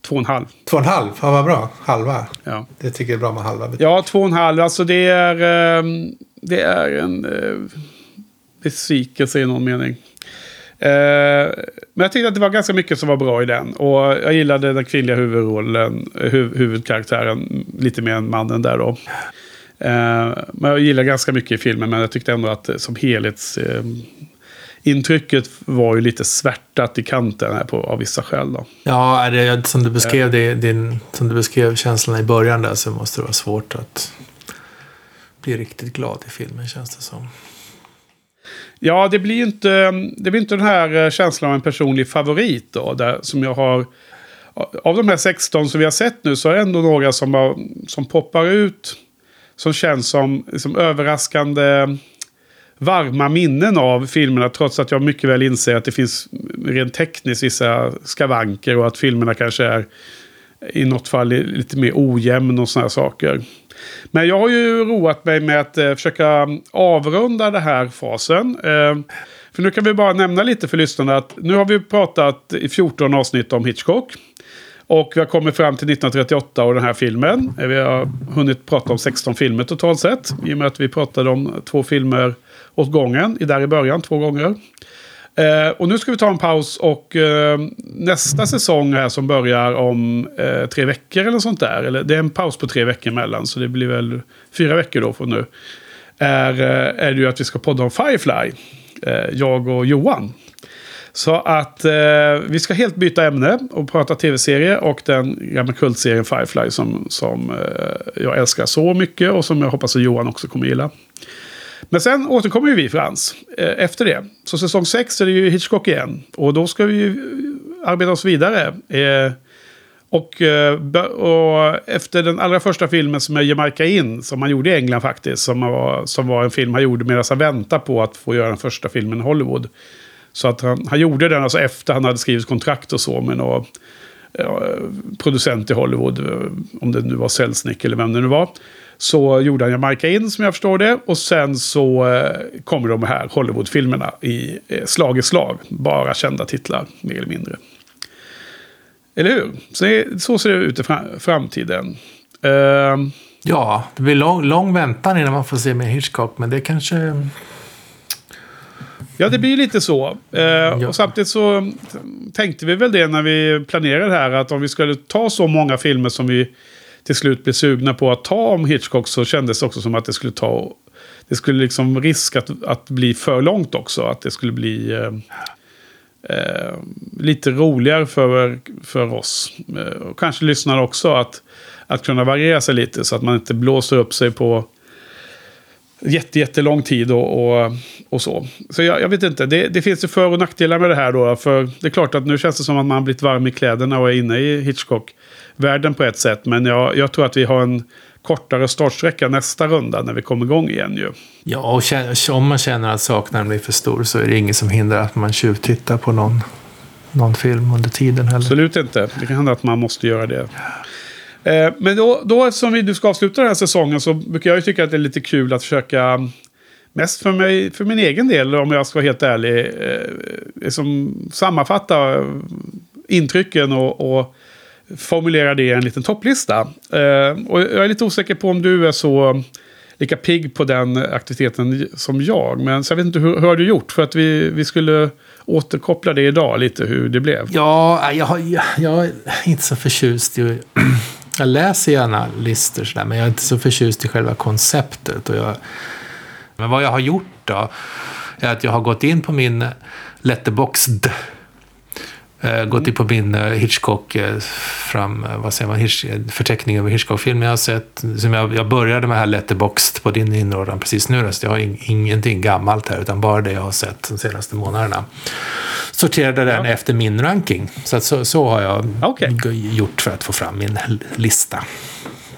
Två och en halv.
Två och en halv, ja, vad bra. Halva.
Ja.
Det tycker jag är bra med halva betyg.
Ja, två och en halv. Alltså det är, ehm, det är en uh, besvikelse i någon mening. Eh, men jag tyckte att det var ganska mycket som var bra i den. Och jag gillade den kvinnliga huvudrollen, huv, huvudkaraktären, lite mer än mannen där då. Eh, men jag gillar ganska mycket i filmen, men jag tyckte ändå att som helhets... Eh, intrycket var ju lite svärtat i kanten här på, av vissa skäl då.
Ja, är det, som, du beskrev det, din, som du beskrev känslan i början där så måste det vara svårt att bli riktigt glad i filmen känns det som.
Ja, det blir inte, det blir inte den här eh, känslan av en personlig favorit då. Där, som jag har... Av de här 16 som vi har sett nu så är det ändå några som, har, som poppar ut. Som känns som liksom, överraskande varma minnen av filmerna. Trots att jag mycket väl inser att det finns rent tekniskt vissa skavanker. Och att filmerna kanske är i något fall lite mer ojämn och sådana saker. Men jag har ju roat mig med att eh, försöka mm, avrunda den här fasen. Eh, för nu kan vi bara nämna lite för lyssnarna att nu har vi pratat i 14 avsnitt om Hitchcock. Och vi har kommit fram till 1938 och den här filmen. Eh, vi har hunnit prata om 16 filmer totalt sett. I och med att vi pratade om två filmer åt gången. I där i början två gånger. Eh, och nu ska vi ta en paus och eh, nästa säsong här som börjar om eh, tre veckor eller sånt där. Eller, det är en paus på tre veckor emellan så det blir väl fyra veckor då från nu. Är, eh, är det ju att vi ska podda om Firefly. Eh, jag och Johan. Så att eh, vi ska helt byta ämne och prata tv-serie och den gamla kultserien Firefly som, som eh, jag älskar så mycket och som jag hoppas att Johan också kommer gilla. Men sen återkommer ju vi Frans eh, efter det. Så säsong 6 är det ju Hitchcock igen. Och då ska vi ju eh, arbeta oss vidare. Eh, och, och efter den allra första filmen som är Jamaica In, som han gjorde i England faktiskt, som var, som var en film han gjorde medan han väntade på att få göra den första filmen i Hollywood. Så att han, han gjorde den alltså efter han hade skrivit kontrakt och så med någon ja, producent i Hollywood, om det nu var Selznick eller vem det nu var. Så gjorde han Jamaica In som jag förstår det. Och sen så eh, kommer de här Hollywood-filmerna i eh, slag i slag. Bara kända titlar, mer eller mindre. Eller hur? Så, det- så ser det ut i fra- framtiden. Ehm,
Ja, det blir lång, lång väntan innan man får se med Hitchcock, men det kanske...
Ja, det blir lite så. Eh, Och samtidigt så tänkte vi väl det när vi planerade här. Att om vi skulle ta så många filmer som vi till slut blev sugna på att ta om Hitchcock. Så kändes det också som att det skulle ta... Det skulle liksom risk att, att bli för långt också. Att det skulle bli eh, eh, lite roligare för, för oss. Eh, och kanske lyssnare också. Att, att kunna variera sig lite så att man inte blåser upp sig på jätte, jättelång tid och, och, och så. Så jag, jag vet inte, det, det finns ju för och nackdelar med det här då. För det är klart att nu känns det som att man har blivit varm i kläderna och är inne i Hitchcock. Hitchcock-världen på ett sätt. Men jag, jag tror att vi har en kortare startsträcka nästa runda när vi kommer igång igen ju.
Ja, och om man känner att saknaden blir för stor så är det inget som hindrar att man tjuvtittar på någon, någon film under tiden heller.
Absolut inte. Det kan hända att man måste göra det. Eh, Men då, då eftersom vi nu ska avsluta den här säsongen så brukar jag ju tycka att det är lite kul att försöka Mest för, mig, för min egen del, om jag ska vara helt ärlig, eh, liksom sammanfatta eh, intrycken och, och formulera det i en liten topplista. Eh, och jag är lite osäker på om du är så lika pigg på den aktiviteten som jag. Men så jag vet inte, hur, hur har du gjort? För att vi, vi skulle återkoppla det idag lite, hur det blev.
Ja, jag, jag, jag är inte så förtjust i... [CLEARS THROAT] Jag läser gärna listor sådär, men jag är inte så förtjust i själva konceptet. Och jag, men vad jag har gjort då, är att jag har gått in på min Letterboxd. Eh, gått in på min eh, Hitchcock, eh, fram, vad säger man, Hitch, förteckning över Hitchcock-filmer jag har sett. Som jag, jag började med här Letterboxd på din inrådan precis nu. Så jag har ing, ingenting gammalt här, utan bara det jag har sett de senaste månaderna. Sorterade den efter min ranking. Så, att så, så har jag g- gjort för att få fram min lista.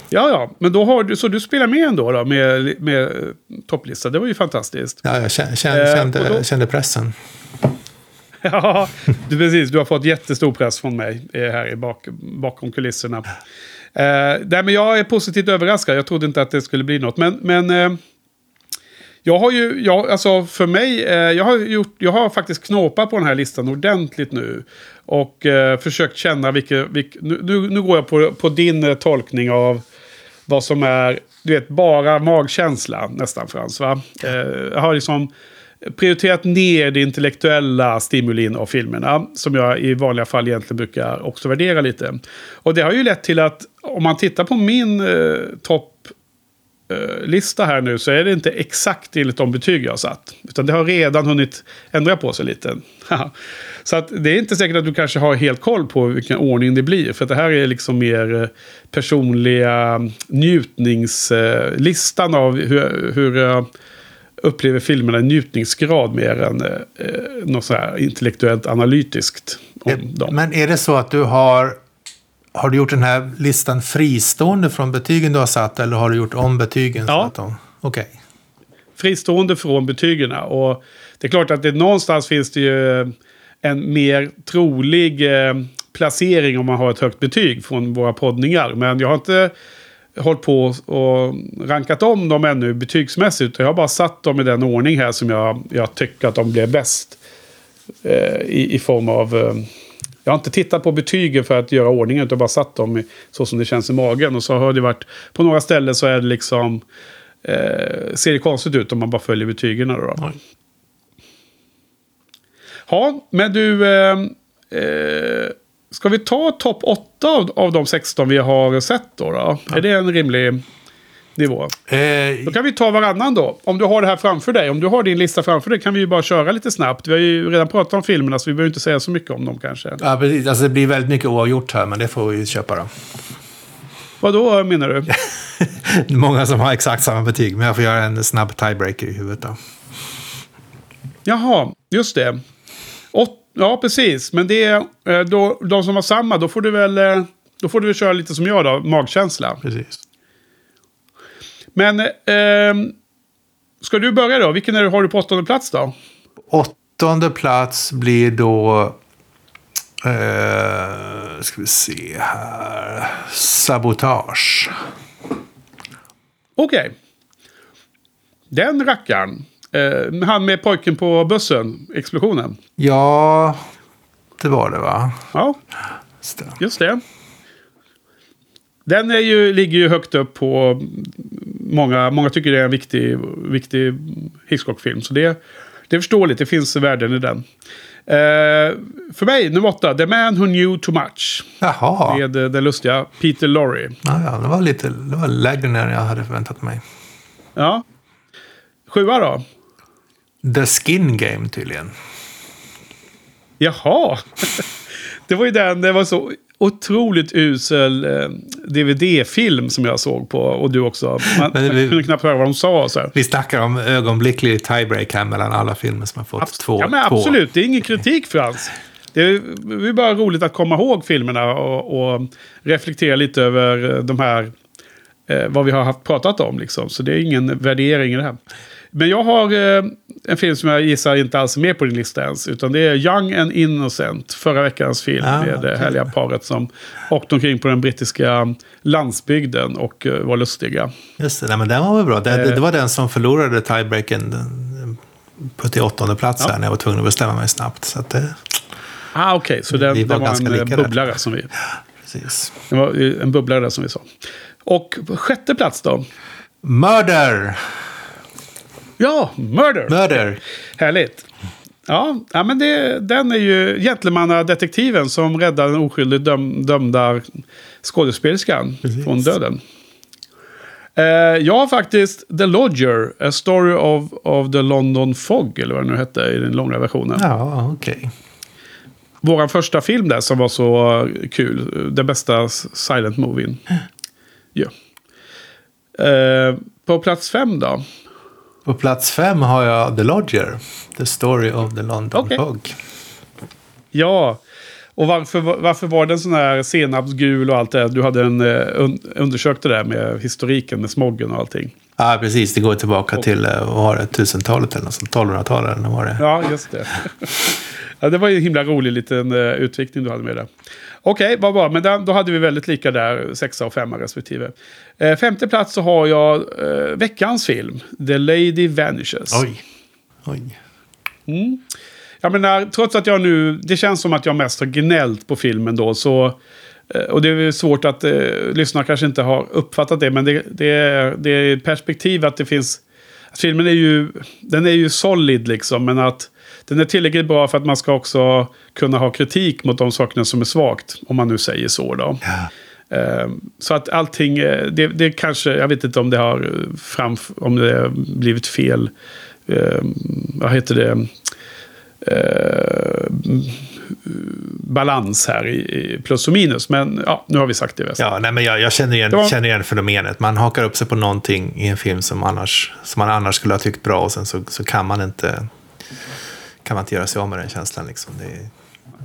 Ja, ja. Men då har du, så du spelar med ändå då med, med topplista. Det var ju fantastiskt.
Ja, jag kände, kände,
Eh, då-
kände pressen. [LAUGHS]
Ja, du, precis. Du har fått jättestor press från mig eh, här i bak, bakom kulisserna. Eh, nej, men jag är positivt överraskad. Jag trodde inte att det skulle bli något. Men, men eh, jag har ju, jag, alltså för mig, eh, jag, har gjort, jag har faktiskt knåpat på den här listan ordentligt nu. Och eh, försökt känna vilket... vilka nu, nu, nu går jag på, på din eh, tolkning av vad som är, du vet, bara magkänsla nästan Frans. Va? Eh, jag har liksom prioriterat ner det intellektuella stimulin av filmerna. Som jag i vanliga fall egentligen brukar också värdera lite. Och det har ju lett till att om man tittar på min eh, topp eh, lista här nu så är det inte exakt enligt de betyg jag har satt. Utan det har redan hunnit ändra på sig lite. [LAUGHS] så att det är inte säkert att du kanske har helt koll på vilken ordning det blir. För att det här är liksom mer eh, personliga njutningslistan av hur, hur eh, upplever filmerna i njutningsgrad mer än eh, eh, något så här intellektuellt analytiskt. Om dem.
Men är det så att du har... Har du gjort den här listan fristående från betygen du har satt eller har du gjort om betygen? Ja. Okej.
fristående från betygen. Och det är klart att det någonstans finns det ju en mer trolig eh, placering om man har ett högt betyg från våra poddningar. Men jag har inte hållit på och rankat om dem ännu betygsmässigt. Jag har bara satt dem i den ordning här som jag, jag tycker att de blev bäst. Eh, i, I form av... Eh, jag har inte tittat på betygen för att göra ordningen utan bara satt dem i, så som det känns i magen. Och så har det varit... På några ställen så är det liksom... Eh, ser det konstigt ut om man bara följer betygen. Då, då. Ja, men du... Eh, ska vi ta topp 8 av, av de 16 vi har sett då? då? Är det en rimlig nivå?
Eh,
Då kan vi ta varannan då. Om du har det här framför dig. Om du har din lista framför dig kan vi ju bara köra lite snabbt. Vi har ju redan pratat om filmerna så vi behöver inte säga så mycket om dem kanske.
Ja, precis. Alltså, det blir väldigt mycket oavgjort här, men det får vi köpa då.
Vad då menar du? [LAUGHS]
Många som har exakt samma betyg, men jag får göra en snabb tiebreaker i huvudet då.
Jaha, just det. Åt, ja, precis. Men det är eh, då, de som har samma, då får du väl... eh, Då får du köra lite som jag då, magkänsla.
Precis.
Men, ehm, ska du börja då? Vilken är, har du på åttonde plats då?
Åttonde plats blir då... Eh, ska vi se här. Sabotage.
Okej. Den rackaren. Eh, han med pojken på bussen, explosionen.
Ja, det var det va?
Ja,
Just det.
just det. Den är ju, ligger ju högt upp på... Många, många tycker det är en viktig, viktig Hitchcock-film. Så det, det är förståeligt, det finns värden i den. Eh, för mig, nummer åtta, The Man Who Knew Too Much.
Jaha.
Med eh, den lustiga Peter Lorre.
Ja, ja, det var lite det var lägre än jag hade förväntat mig.
Ja. Sjua då?
The Skin Game tydligen.
Jaha. [LAUGHS] Det var ju den, det var så otroligt usel eh, DVD-film som jag såg på. Och du också. Man,
Men vi-
kunde knappt höra vad de sa. Så här.
Vi snackar om ögonblicklig tiebreak här mellan alla filmer som har fått
Abs-
två.
ja, men
två.
absolut. Det är ingen kritik Frans. Det är, det är bara roligt att komma ihåg filmerna och, och reflektera lite över de här, eh, vad vi har haft pratat om. Liksom. Så det är ingen värdering i det här. Men jag har eh, en film som jag gissar inte alls är med på din lista ens. Utan det är Young and Innocent, förra veckans film
Ah,
med det
okej.
härliga paret som åkte omkring på den brittiska landsbygden och eh, var lustiga.
Just det, nej, men den var väl bra. Det,
Eh.
det var den som förlorade tiebreaken på till åttonde plats
Ja.
här när jag var tvungen att bestämma mig snabbt. Så det,
Ah, Okej, så den,
Vi var
den var en eh,
lika där.
bubblare som vi...
precis.
Det var en bubblare som vi sa. Och sjätte plats då?
Murder!
Ja, Murder!
Murder!
Härligt. Ja, ja men det, den är ju gentlemannadetektiven som räddar den oskyldigt döm, dömda skådespelerskan från döden. Eh, jag har faktiskt The Lodger, A Story of, of the London Fog, eller vad det nu hette i den långa versionen.
Ja, okej.
Vår första film där som var så kul. Den bästa silent movien. Ja. Eh, på plats fem då?
På plats fem har jag The Lodger. The Story of the London
Okej.
Fog.
Ja. Och varför, varför var den sån här senapsgul och allt det? Du hade en, eh, un, undersökte det där med historiken med smoggen och allting.
Ja, precis. Det går tillbaka till, eh, vad var det, 1000-talet eller något sånt. 1200-talet eller vad var det?
Ja, just det. [LAUGHS] ja, det var ju en himla rolig liten uh, utvikning du hade med där. Okej, vad bra. Men där, då hade vi väldigt lika där, sexa och femma respektive. Eh, femte plats så har jag eh, veckans film, The Lady Vanishes.
Oj. Oj.
Mm. Jag menar, trots att jag nu, det känns som att jag mest har gnällt på filmen då, så... Och det är svårt att eh, lyssnarna kanske inte har uppfattat det, men det, det, är, det är perspektiv att det finns... Att filmen är ju, den är ju solid liksom, men att den är tillräckligt bra för att man ska också kunna ha kritik mot de sakerna som är svagt, om man nu säger så då. Eh, Så att allting, eh, det, det kanske, jag vet inte om det har eh, fram, om det har blivit fel, eh, vad heter det, eh, balans här i, plus och minus. Men ja, nu har vi sagt det. Väst.
Ja, nej, men jag, jag känner, igen,
var-
känner igen fenomenet. Man hakar upp sig på någonting i en film som, annars, som man annars skulle ha tyckt bra och sen så, så kan man inte kan man inte göra sig av med den känslan. Liksom. Det är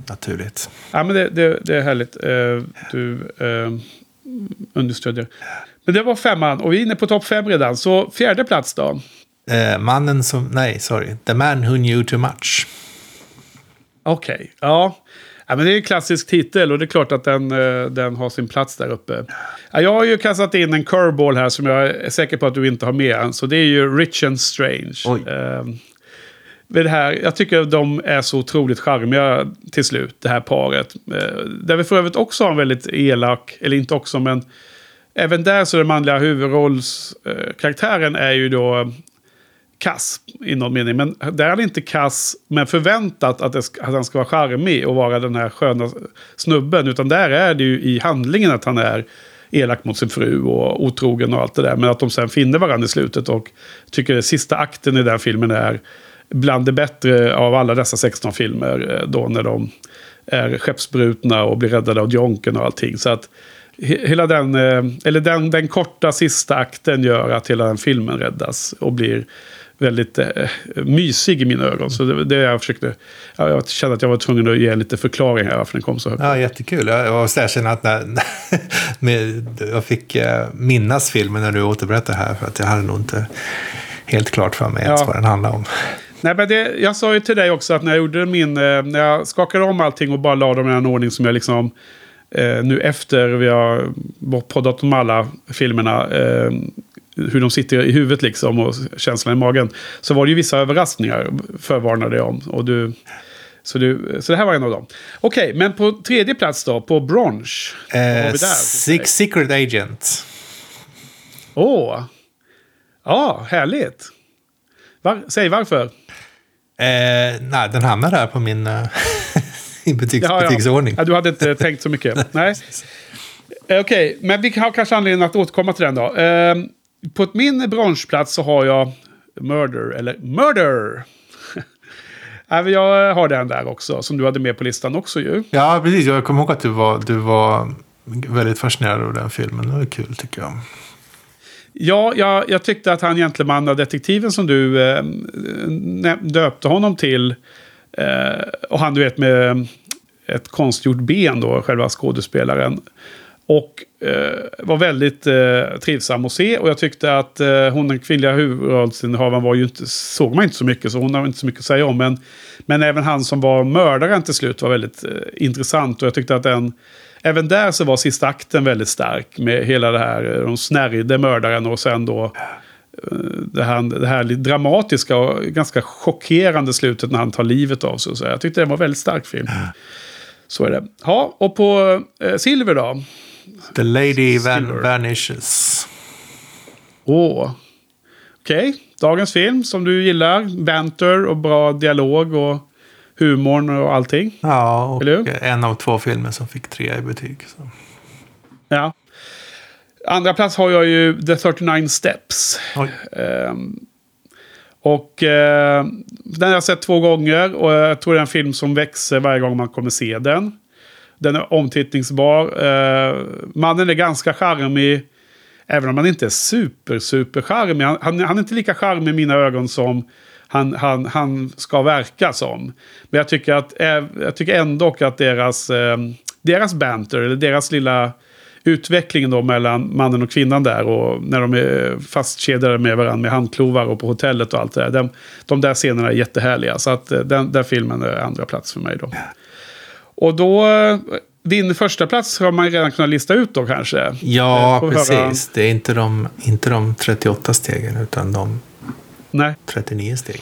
naturligt.
Ja, men det, det, det är härligt. Eh, du eh, understödjer. Men det var femman och vi är inne på topp fem redan. Så fjärde plats då?
Eh, mannen som... Nej, sorry. The man who knew too much.
Okej, ja. ja. men det är en klassisk titel och det är klart att den, eh, den har sin plats där uppe. Ja, jag har ju kastat in en curveball här som jag är säker på att du inte har med än. Så det är ju Rich and Strange.
Oj.
Det här, jag tycker de är så otroligt charmiga till slut, det här paret. Eh, där vi för övrigt också har en väldigt elak, eller inte också, men även där så är den manliga huvudrollskaraktären eh, är ju då kass i någon mening. Men där är han inte kass men förväntat att, det att han ska vara charmig och vara den här sköna snubben. Utan där är det ju i handlingen att han är elak mot sin fru och otrogen och allt det där. Men att de sen finner varandra i slutet och tycker att sista akten i den filmen är bland det bättre av alla dessa 16 filmer. eh, Då när de är skeppsbrutna och blir räddade av Jonken och allting. Så att he- hela den, eh, eller den, den korta sista akten gör att hela den filmen räddas och blir väldigt eh, mysig i mina ögon. Så det, det jag försökte... Ja, jag kände att jag var tvungen att ge lite förklaring här varför den kom så högt.
Ja, jättekul. Jag var så känner att när, [LAUGHS] med, jag fick minnas filmen när du återberättade här. För att jag hade nog inte helt klart för mig ens
Ja.
vad den handlar om.
Nej, men det, jag sa ju till dig också att när jag gjorde min... Eh, när jag skakade om allting och bara la dem i en ordning som jag liksom... Eh, nu efter vi har poddat om alla filmerna. Eh, hur de sitter i huvudet liksom och känslan i magen. Så var det ju vissa överraskningar förvarnade jag om. Och du, så, du, så det här var en av dem. Okej, men på tredje plats då, på har
Eh? Six Secret Agent.
Åh! Ja, härligt. Var, säg varför.
Eh, nej, den hamnar där på min eh, [LAUGHS] i butiks,
Ja, ja.
butiksordning.
Ja, du hade inte tänkt så mycket. [LAUGHS] Nej. Eh, Okej, men vi har kanske anledning att återkomma till den då. Eh, på min branschplats så har jag Murder, eller Murder! [LAUGHS] Jag har den där också, som du hade med på listan också ju.
Ja, precis. Jag kommer ihåg att du var, du var väldigt fascinerad av den filmen. Det var kul tycker jag.
Ja, jag, jag tyckte att han gentlemannadetektiven som du eh, döpte honom till. Eh, och han du vet med ett konstgjort ben då, själva skådespelaren. Och eh, var väldigt eh, trivsam att se. Och jag tyckte att eh, hon den kvinnliga huvudrollsinnehavaren var ju inte, såg man inte så mycket. Så hon har inte så mycket att säga om. Men, men även han som var mördaren till slut var väldigt eh, intressant. Och jag tyckte att den... Även där så var sista akten väldigt stark. Med hela det här, eh, de snärjde mördaren och sen då eh, det här, det här dramatiska och ganska chockerande slutet när han tar livet av sig. Så jag tyckte det var en väldigt stark film. Så är det. Ja, och på eh, Silver då?
The Lady Van. Vanishes.
Åh. Okej, dagens film som du gillar. Banter och bra dialog och humorn och allting.
Ja, och en av två filmer som fick tre i betyg. Så.
Ja. Andra plats har jag ju The 39 Steps. Ehm, och eh, den har jag sett två gånger och jag tror det är en film som växer varje gång man kommer se den. Den är omtittningsbar. Eh, mannen är ganska charmig. Även om han inte är super, super charmig. Han, han, han är inte lika charmig i mina ögon som han, han, han ska verka som. Men jag tycker, att, eh, jag tycker ändå att deras, eh, deras banter, eller deras lilla utveckling då mellan mannen och kvinnan där. Och när de är fastkedjade med varandra med handklovar och på hotellet och allt det där. De, de där scenerna är jättehärliga. Så att eh, den där filmen är andra plats för mig då. Och då, din första plats har man ju redan kunnat lista ut då kanske.
Ja,
Eh,
precis.
höra-
Det är inte de, inte de 38 stegen utan de
Nej,
39 stegen.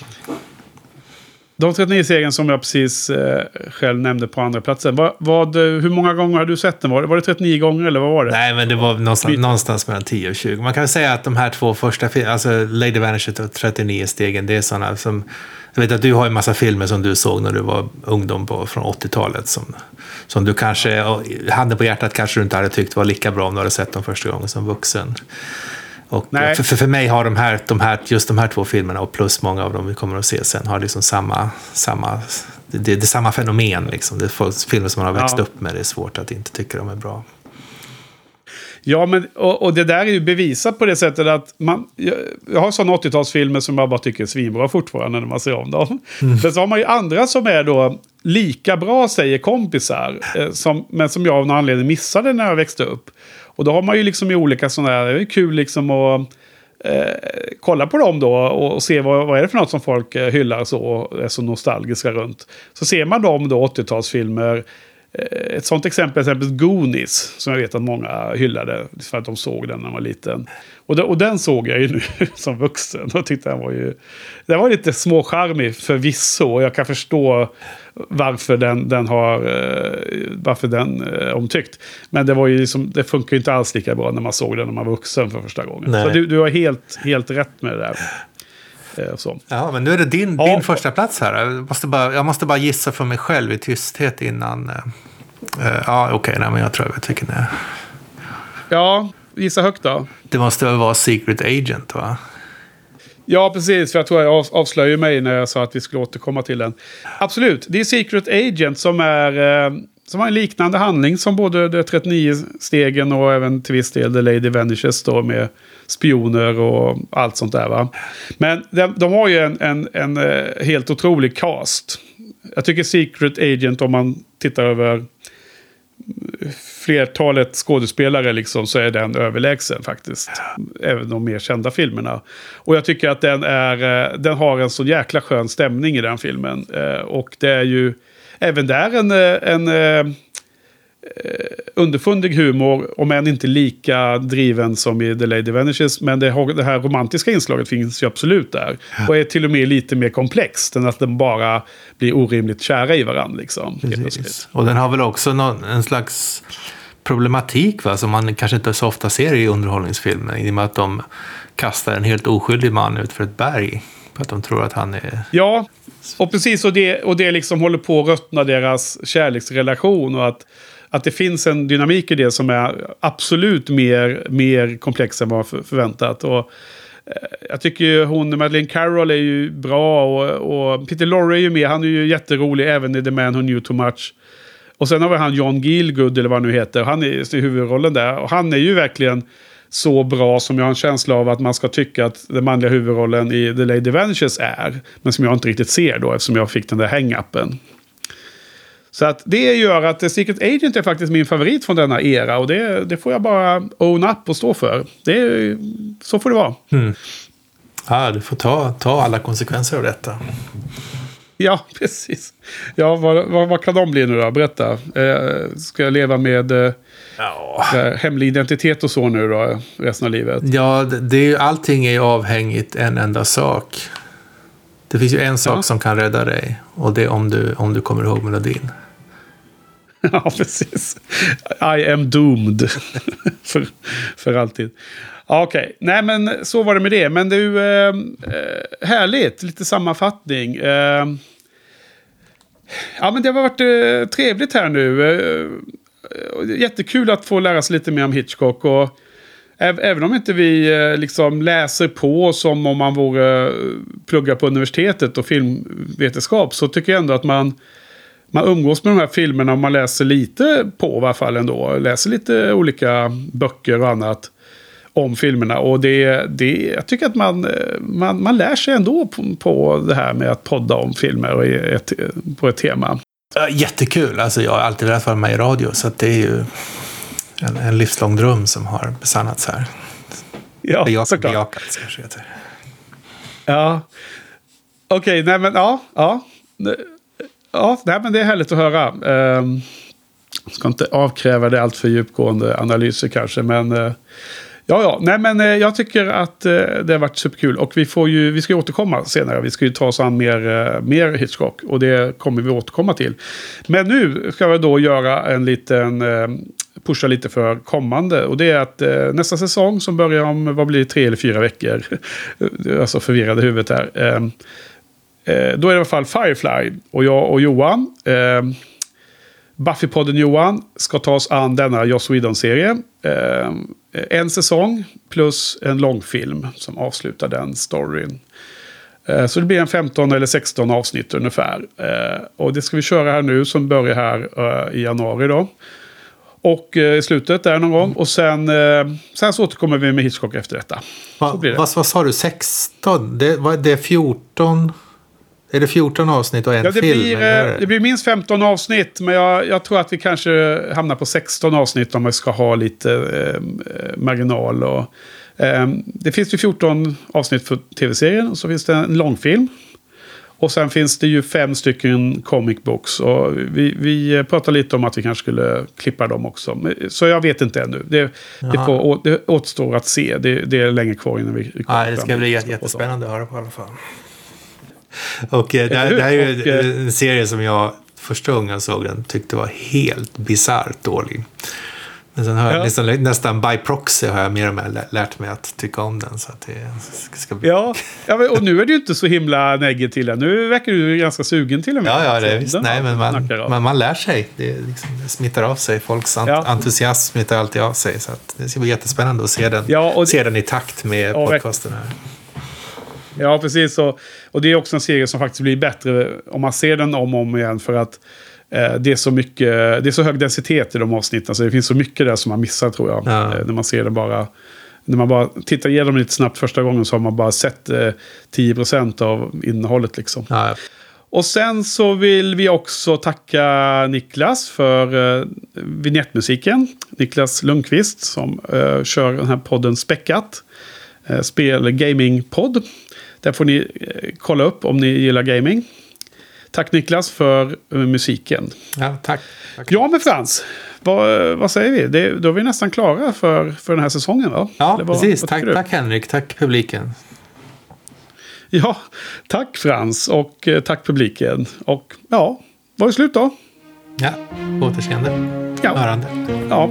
de 39 serien som jag precis eh, själv nämnde på andra platsen. Vad, vad, hur många gånger har du sett den? Var det, var det 39 gånger eller vad var det?
Nej, men det var någonstans,
Vi-
någonstans mellan 10 och 20. Man kan säga att de här två första alltså Lady Vanishes och 39 stegen, det är sådana som... Jag vet att du har en massa filmer som du såg när du var ungdom på, från 80-talet som, som du kanske, handen på hjärtat kanske du inte hade tyckt var lika bra om du hade sett dem första gången som vuxen. Och
Nej.
för, för, mig har de här, de här, just de här två filmerna och plus många av dem vi kommer att se sen har liksom samma, samma det, det är samma fenomen. Liksom. Det är filmer som man har växt
Ja.
upp med. Det är svårt att inte tycka de är bra.
Ja, men, och, och det där är ju bevisat på det sättet att man... Jag, jag har sådana 80-talsfilmer som jag bara tycker är svinbra fortfarande när man ser om dem. Men så har man ju andra som är då lika bra, säger kompisar. Eh, som, men som jag av någon anledning missade när jag växte upp. Och då har man ju liksom i olika sådana här... Det är kul liksom att... Eh, kolla på dem då och, och se vad, vad är det för något som folk eh, hyllar så och är så nostalgiska runt. Så ser man dem då, 80-talsfilmer. Eh, Ett sånt exempel är exempelvis Goonies, som jag vet att många hyllade för att de såg den när de var liten. Och, den, och den såg jag ju nu [LAUGHS] som vuxen och tyckte den var ju... Den var lite småcharmig förvisso och jag kan förstå varför den, den har... eh, varför den är omtyckt. Men det var ju liksom, det funkar ju inte alls lika bra när man såg den när man var vuxen för första gången.
Nej.
Så du, du har helt, helt rätt med det där. Eh, Så.
Ja, men nu är det din,
Ja.
din första plats här. Jag måste, bara, jag måste bara gissa för mig själv i tysthet innan. eh, eh, ja, okej, nej, men jag tror jag vet vilken det är.
Ja, gissa högt då.
Det måste väl vara Secret Agent, va?
Ja, precis. För jag tror jag av- avslöjade mig när jag sa att vi skulle återkomma till den. Absolut, det är Secret Agent som är... Som har en liknande handling som både de 39 stegen och även till viss del The Lady Vanishes då med spioner och allt sånt där va. Men de, de har ju en, en, en eh, helt otrolig cast. Jag tycker Secret Agent om man tittar över flertalet skådespelare liksom, så är den överlägsen faktiskt. Även de mer kända filmerna. Och jag tycker att den, är, eh, den har en så jäkla skön stämning i den filmen. Eh, och det är ju även där en, en, en underfundig humor, om än inte lika driven som i The Lady Vanishes. Men det, det här romantiska inslaget finns ju absolut där. Och är till och med lite mer komplext än att de bara blir orimligt kära i varandra. Liksom,
och den har väl också någon, en slags problematik va, som man kanske inte så ofta ser i underhållningsfilmer. I och med att de kastar en helt oskyldig man ut för ett berg. För att de tror att han är...
Ja, och precis. Och det, och det liksom håller på att ruttna deras kärleksrelation. Och att, att det finns en dynamik i det som är absolut mer, mer komplex än vad förväntat. Och, eh, jag tycker ju hon, Madeleine Carroll är ju bra och, och Peter Lorre är ju med. Han är ju jätterolig även i The Man Who Knew Too Much. Och sen har vi han John Gielgud eller vad han nu heter. Han är i huvudrollen där. Och han är ju verkligen så bra som jag har en känsla av att man ska tycka att den manliga huvudrollen i The Lady Ventures är. Men som jag inte riktigt ser då eftersom jag fick den där hang-upen. Så att det gör att Secret Agent är faktiskt min favorit från denna era. Och det, det får jag bara own up och stå för. Det så får det vara.
Mm. Ja, du får ta, ta alla konsekvenser av detta.
Ja, [LAUGHS] precis. Ja, vad, vad, vad, kan de bli nu då? Berätta. Eh, ska jag leva med eh, ja. hemlig identitet och så nu då, resten av livet?
Ja, det, det, allting är ju avhängigt en enda sak. Det finns ju en sak ja. som kan rädda dig. Och det är om du, om du kommer ihåg melodin. [LAUGHS]
ja, precis. I am doomed. [LAUGHS] för, för alltid. Okej, okay. nej men så var det med det. Men du, eh, eh, härligt, lite sammanfattning. Eh, ja men det har varit eh, trevligt här nu. Eh, eh jättekul att få lära sig lite mer om Hitchcock. Och, Även om inte vi eh, liksom läser på som om man vore plugga på universitetet och filmvetenskap så tycker jag ändå att man, man umgås med de här filmerna och man läser lite på i alla fall ändå. Läser lite olika böcker och annat om filmerna. Och det, det, jag tycker att man, man, man lär sig ändå på, på det här med att podda om filmer och ett, på ett tema.
Jättekul. Alltså, jag har alltid velat vara med i radio. Så det är ju en, en livslång dröm som har besannats här.
Ja, Bejak, såklart. Bejakats kanske heter. Ja. Okej, okay, nej men ja. Ja, ja nej, men det är härligt att höra. Jag ska inte avkräva det allt för djupgående analyser kanske, men eh, Ja, ja. Nej, men eh, jag tycker att eh, det har varit superkul. Och vi, får ju, vi ska ju återkomma senare. Vi ska ju ta oss an mer, eh, mer Hitchcock. Och det kommer vi återkomma till. Men nu ska vi då göra en liten... Eh, pusha lite för kommande. Och det är att eh, nästa säsong som börjar om, vad blir det, tre eller fyra veckor. [LAUGHS] alltså förvirrade huvudet här. Ehm, Eh, då är det i alla fall Firefly. Och jag och Johan. Eh, Buffypodden Johan ska ta oss an denna Joss Whedon-serie. Eh, en säsong plus en långfilm som avslutar den storyn. Eh, så det blir en 15 eller 16 avsnitt ungefär. Eh, och det ska vi köra här nu som börjar här i januari då. Och i slutet där någon gång. Och sen, sen så återkommer vi med Hitchcock efter detta.
Va, vad, vad sa du, 16? Det, vad, det är 14? Är det 14 avsnitt och en
ja, det
film?
Blir, det blir minst 15 avsnitt. Men jag, jag, tror att vi kanske hamnar på 16 avsnitt om vi ska ha lite eh, marginal. Och, eh, det finns ju 14 avsnitt för tv-serien. Och så finns det en långfilm. Och sen finns det ju fem stycken comic books. Och vi, vi pratar lite om att vi kanske skulle klippa dem också. Så jag vet inte ännu. Det, det, får, det återstår att se. Det, det är länge kvar innan vi...
vi Nej, det ska bli jättespännande att höra på i alla fall. Och eh, det, det här är ju eh, en serie som jag första gången jag såg den tyckte var helt bisarrt dålig. Men sen har jag nästan, nästan by proxy har jag mer och mer lärt mig att tycka om den. Så att det ska bli...
Ja, ja och nu är du inte så himla negativ till den. Nu verkar du ganska sugen till och med.
Ja, ja, det visst. Nej, men man, man, man lär sig. Det, liksom, det smittar av sig. Folks ja. entusiasm smittar alltid av sig. Så det ska bli jättespännande att se den, ja, och... se den i takt med ja, podcasten här.
Ja, precis. Och, och det är också en serie som faktiskt blir bättre om man ser den om och om igen. För att eh, det är så mycket, det är så hög densitet i de avsnitten. Så det finns så mycket där som man missar tror jag.
Ja.
Eh, när man ser det bara. När man bara tittar igenom lite snabbt första gången så har man bara sett eh, 10% av innehållet liksom.
Ja,
Och sen så vill vi också tacka Niklas för eh, vignettmusiken. Niklas Lundqvist som eh, kör den här podden Späckat. Eh, spel gaming-podd. Där får ni eh, kolla upp om ni gillar gaming. Tack Niklas för eh, musiken.
ja tack. tack.
Ja men Frans, vad, vad säger vi? Det, då är vi nästan klara för, för den här säsongen va?
Ja,
vad-
precis.
vad
Tack,
du?
tack Henrik. Tack publiken.
Ja, tack Frans och eh, tack publiken. Och ja, var det slut då?
Ja, återseende.
Ja.
Hörande.
Ja,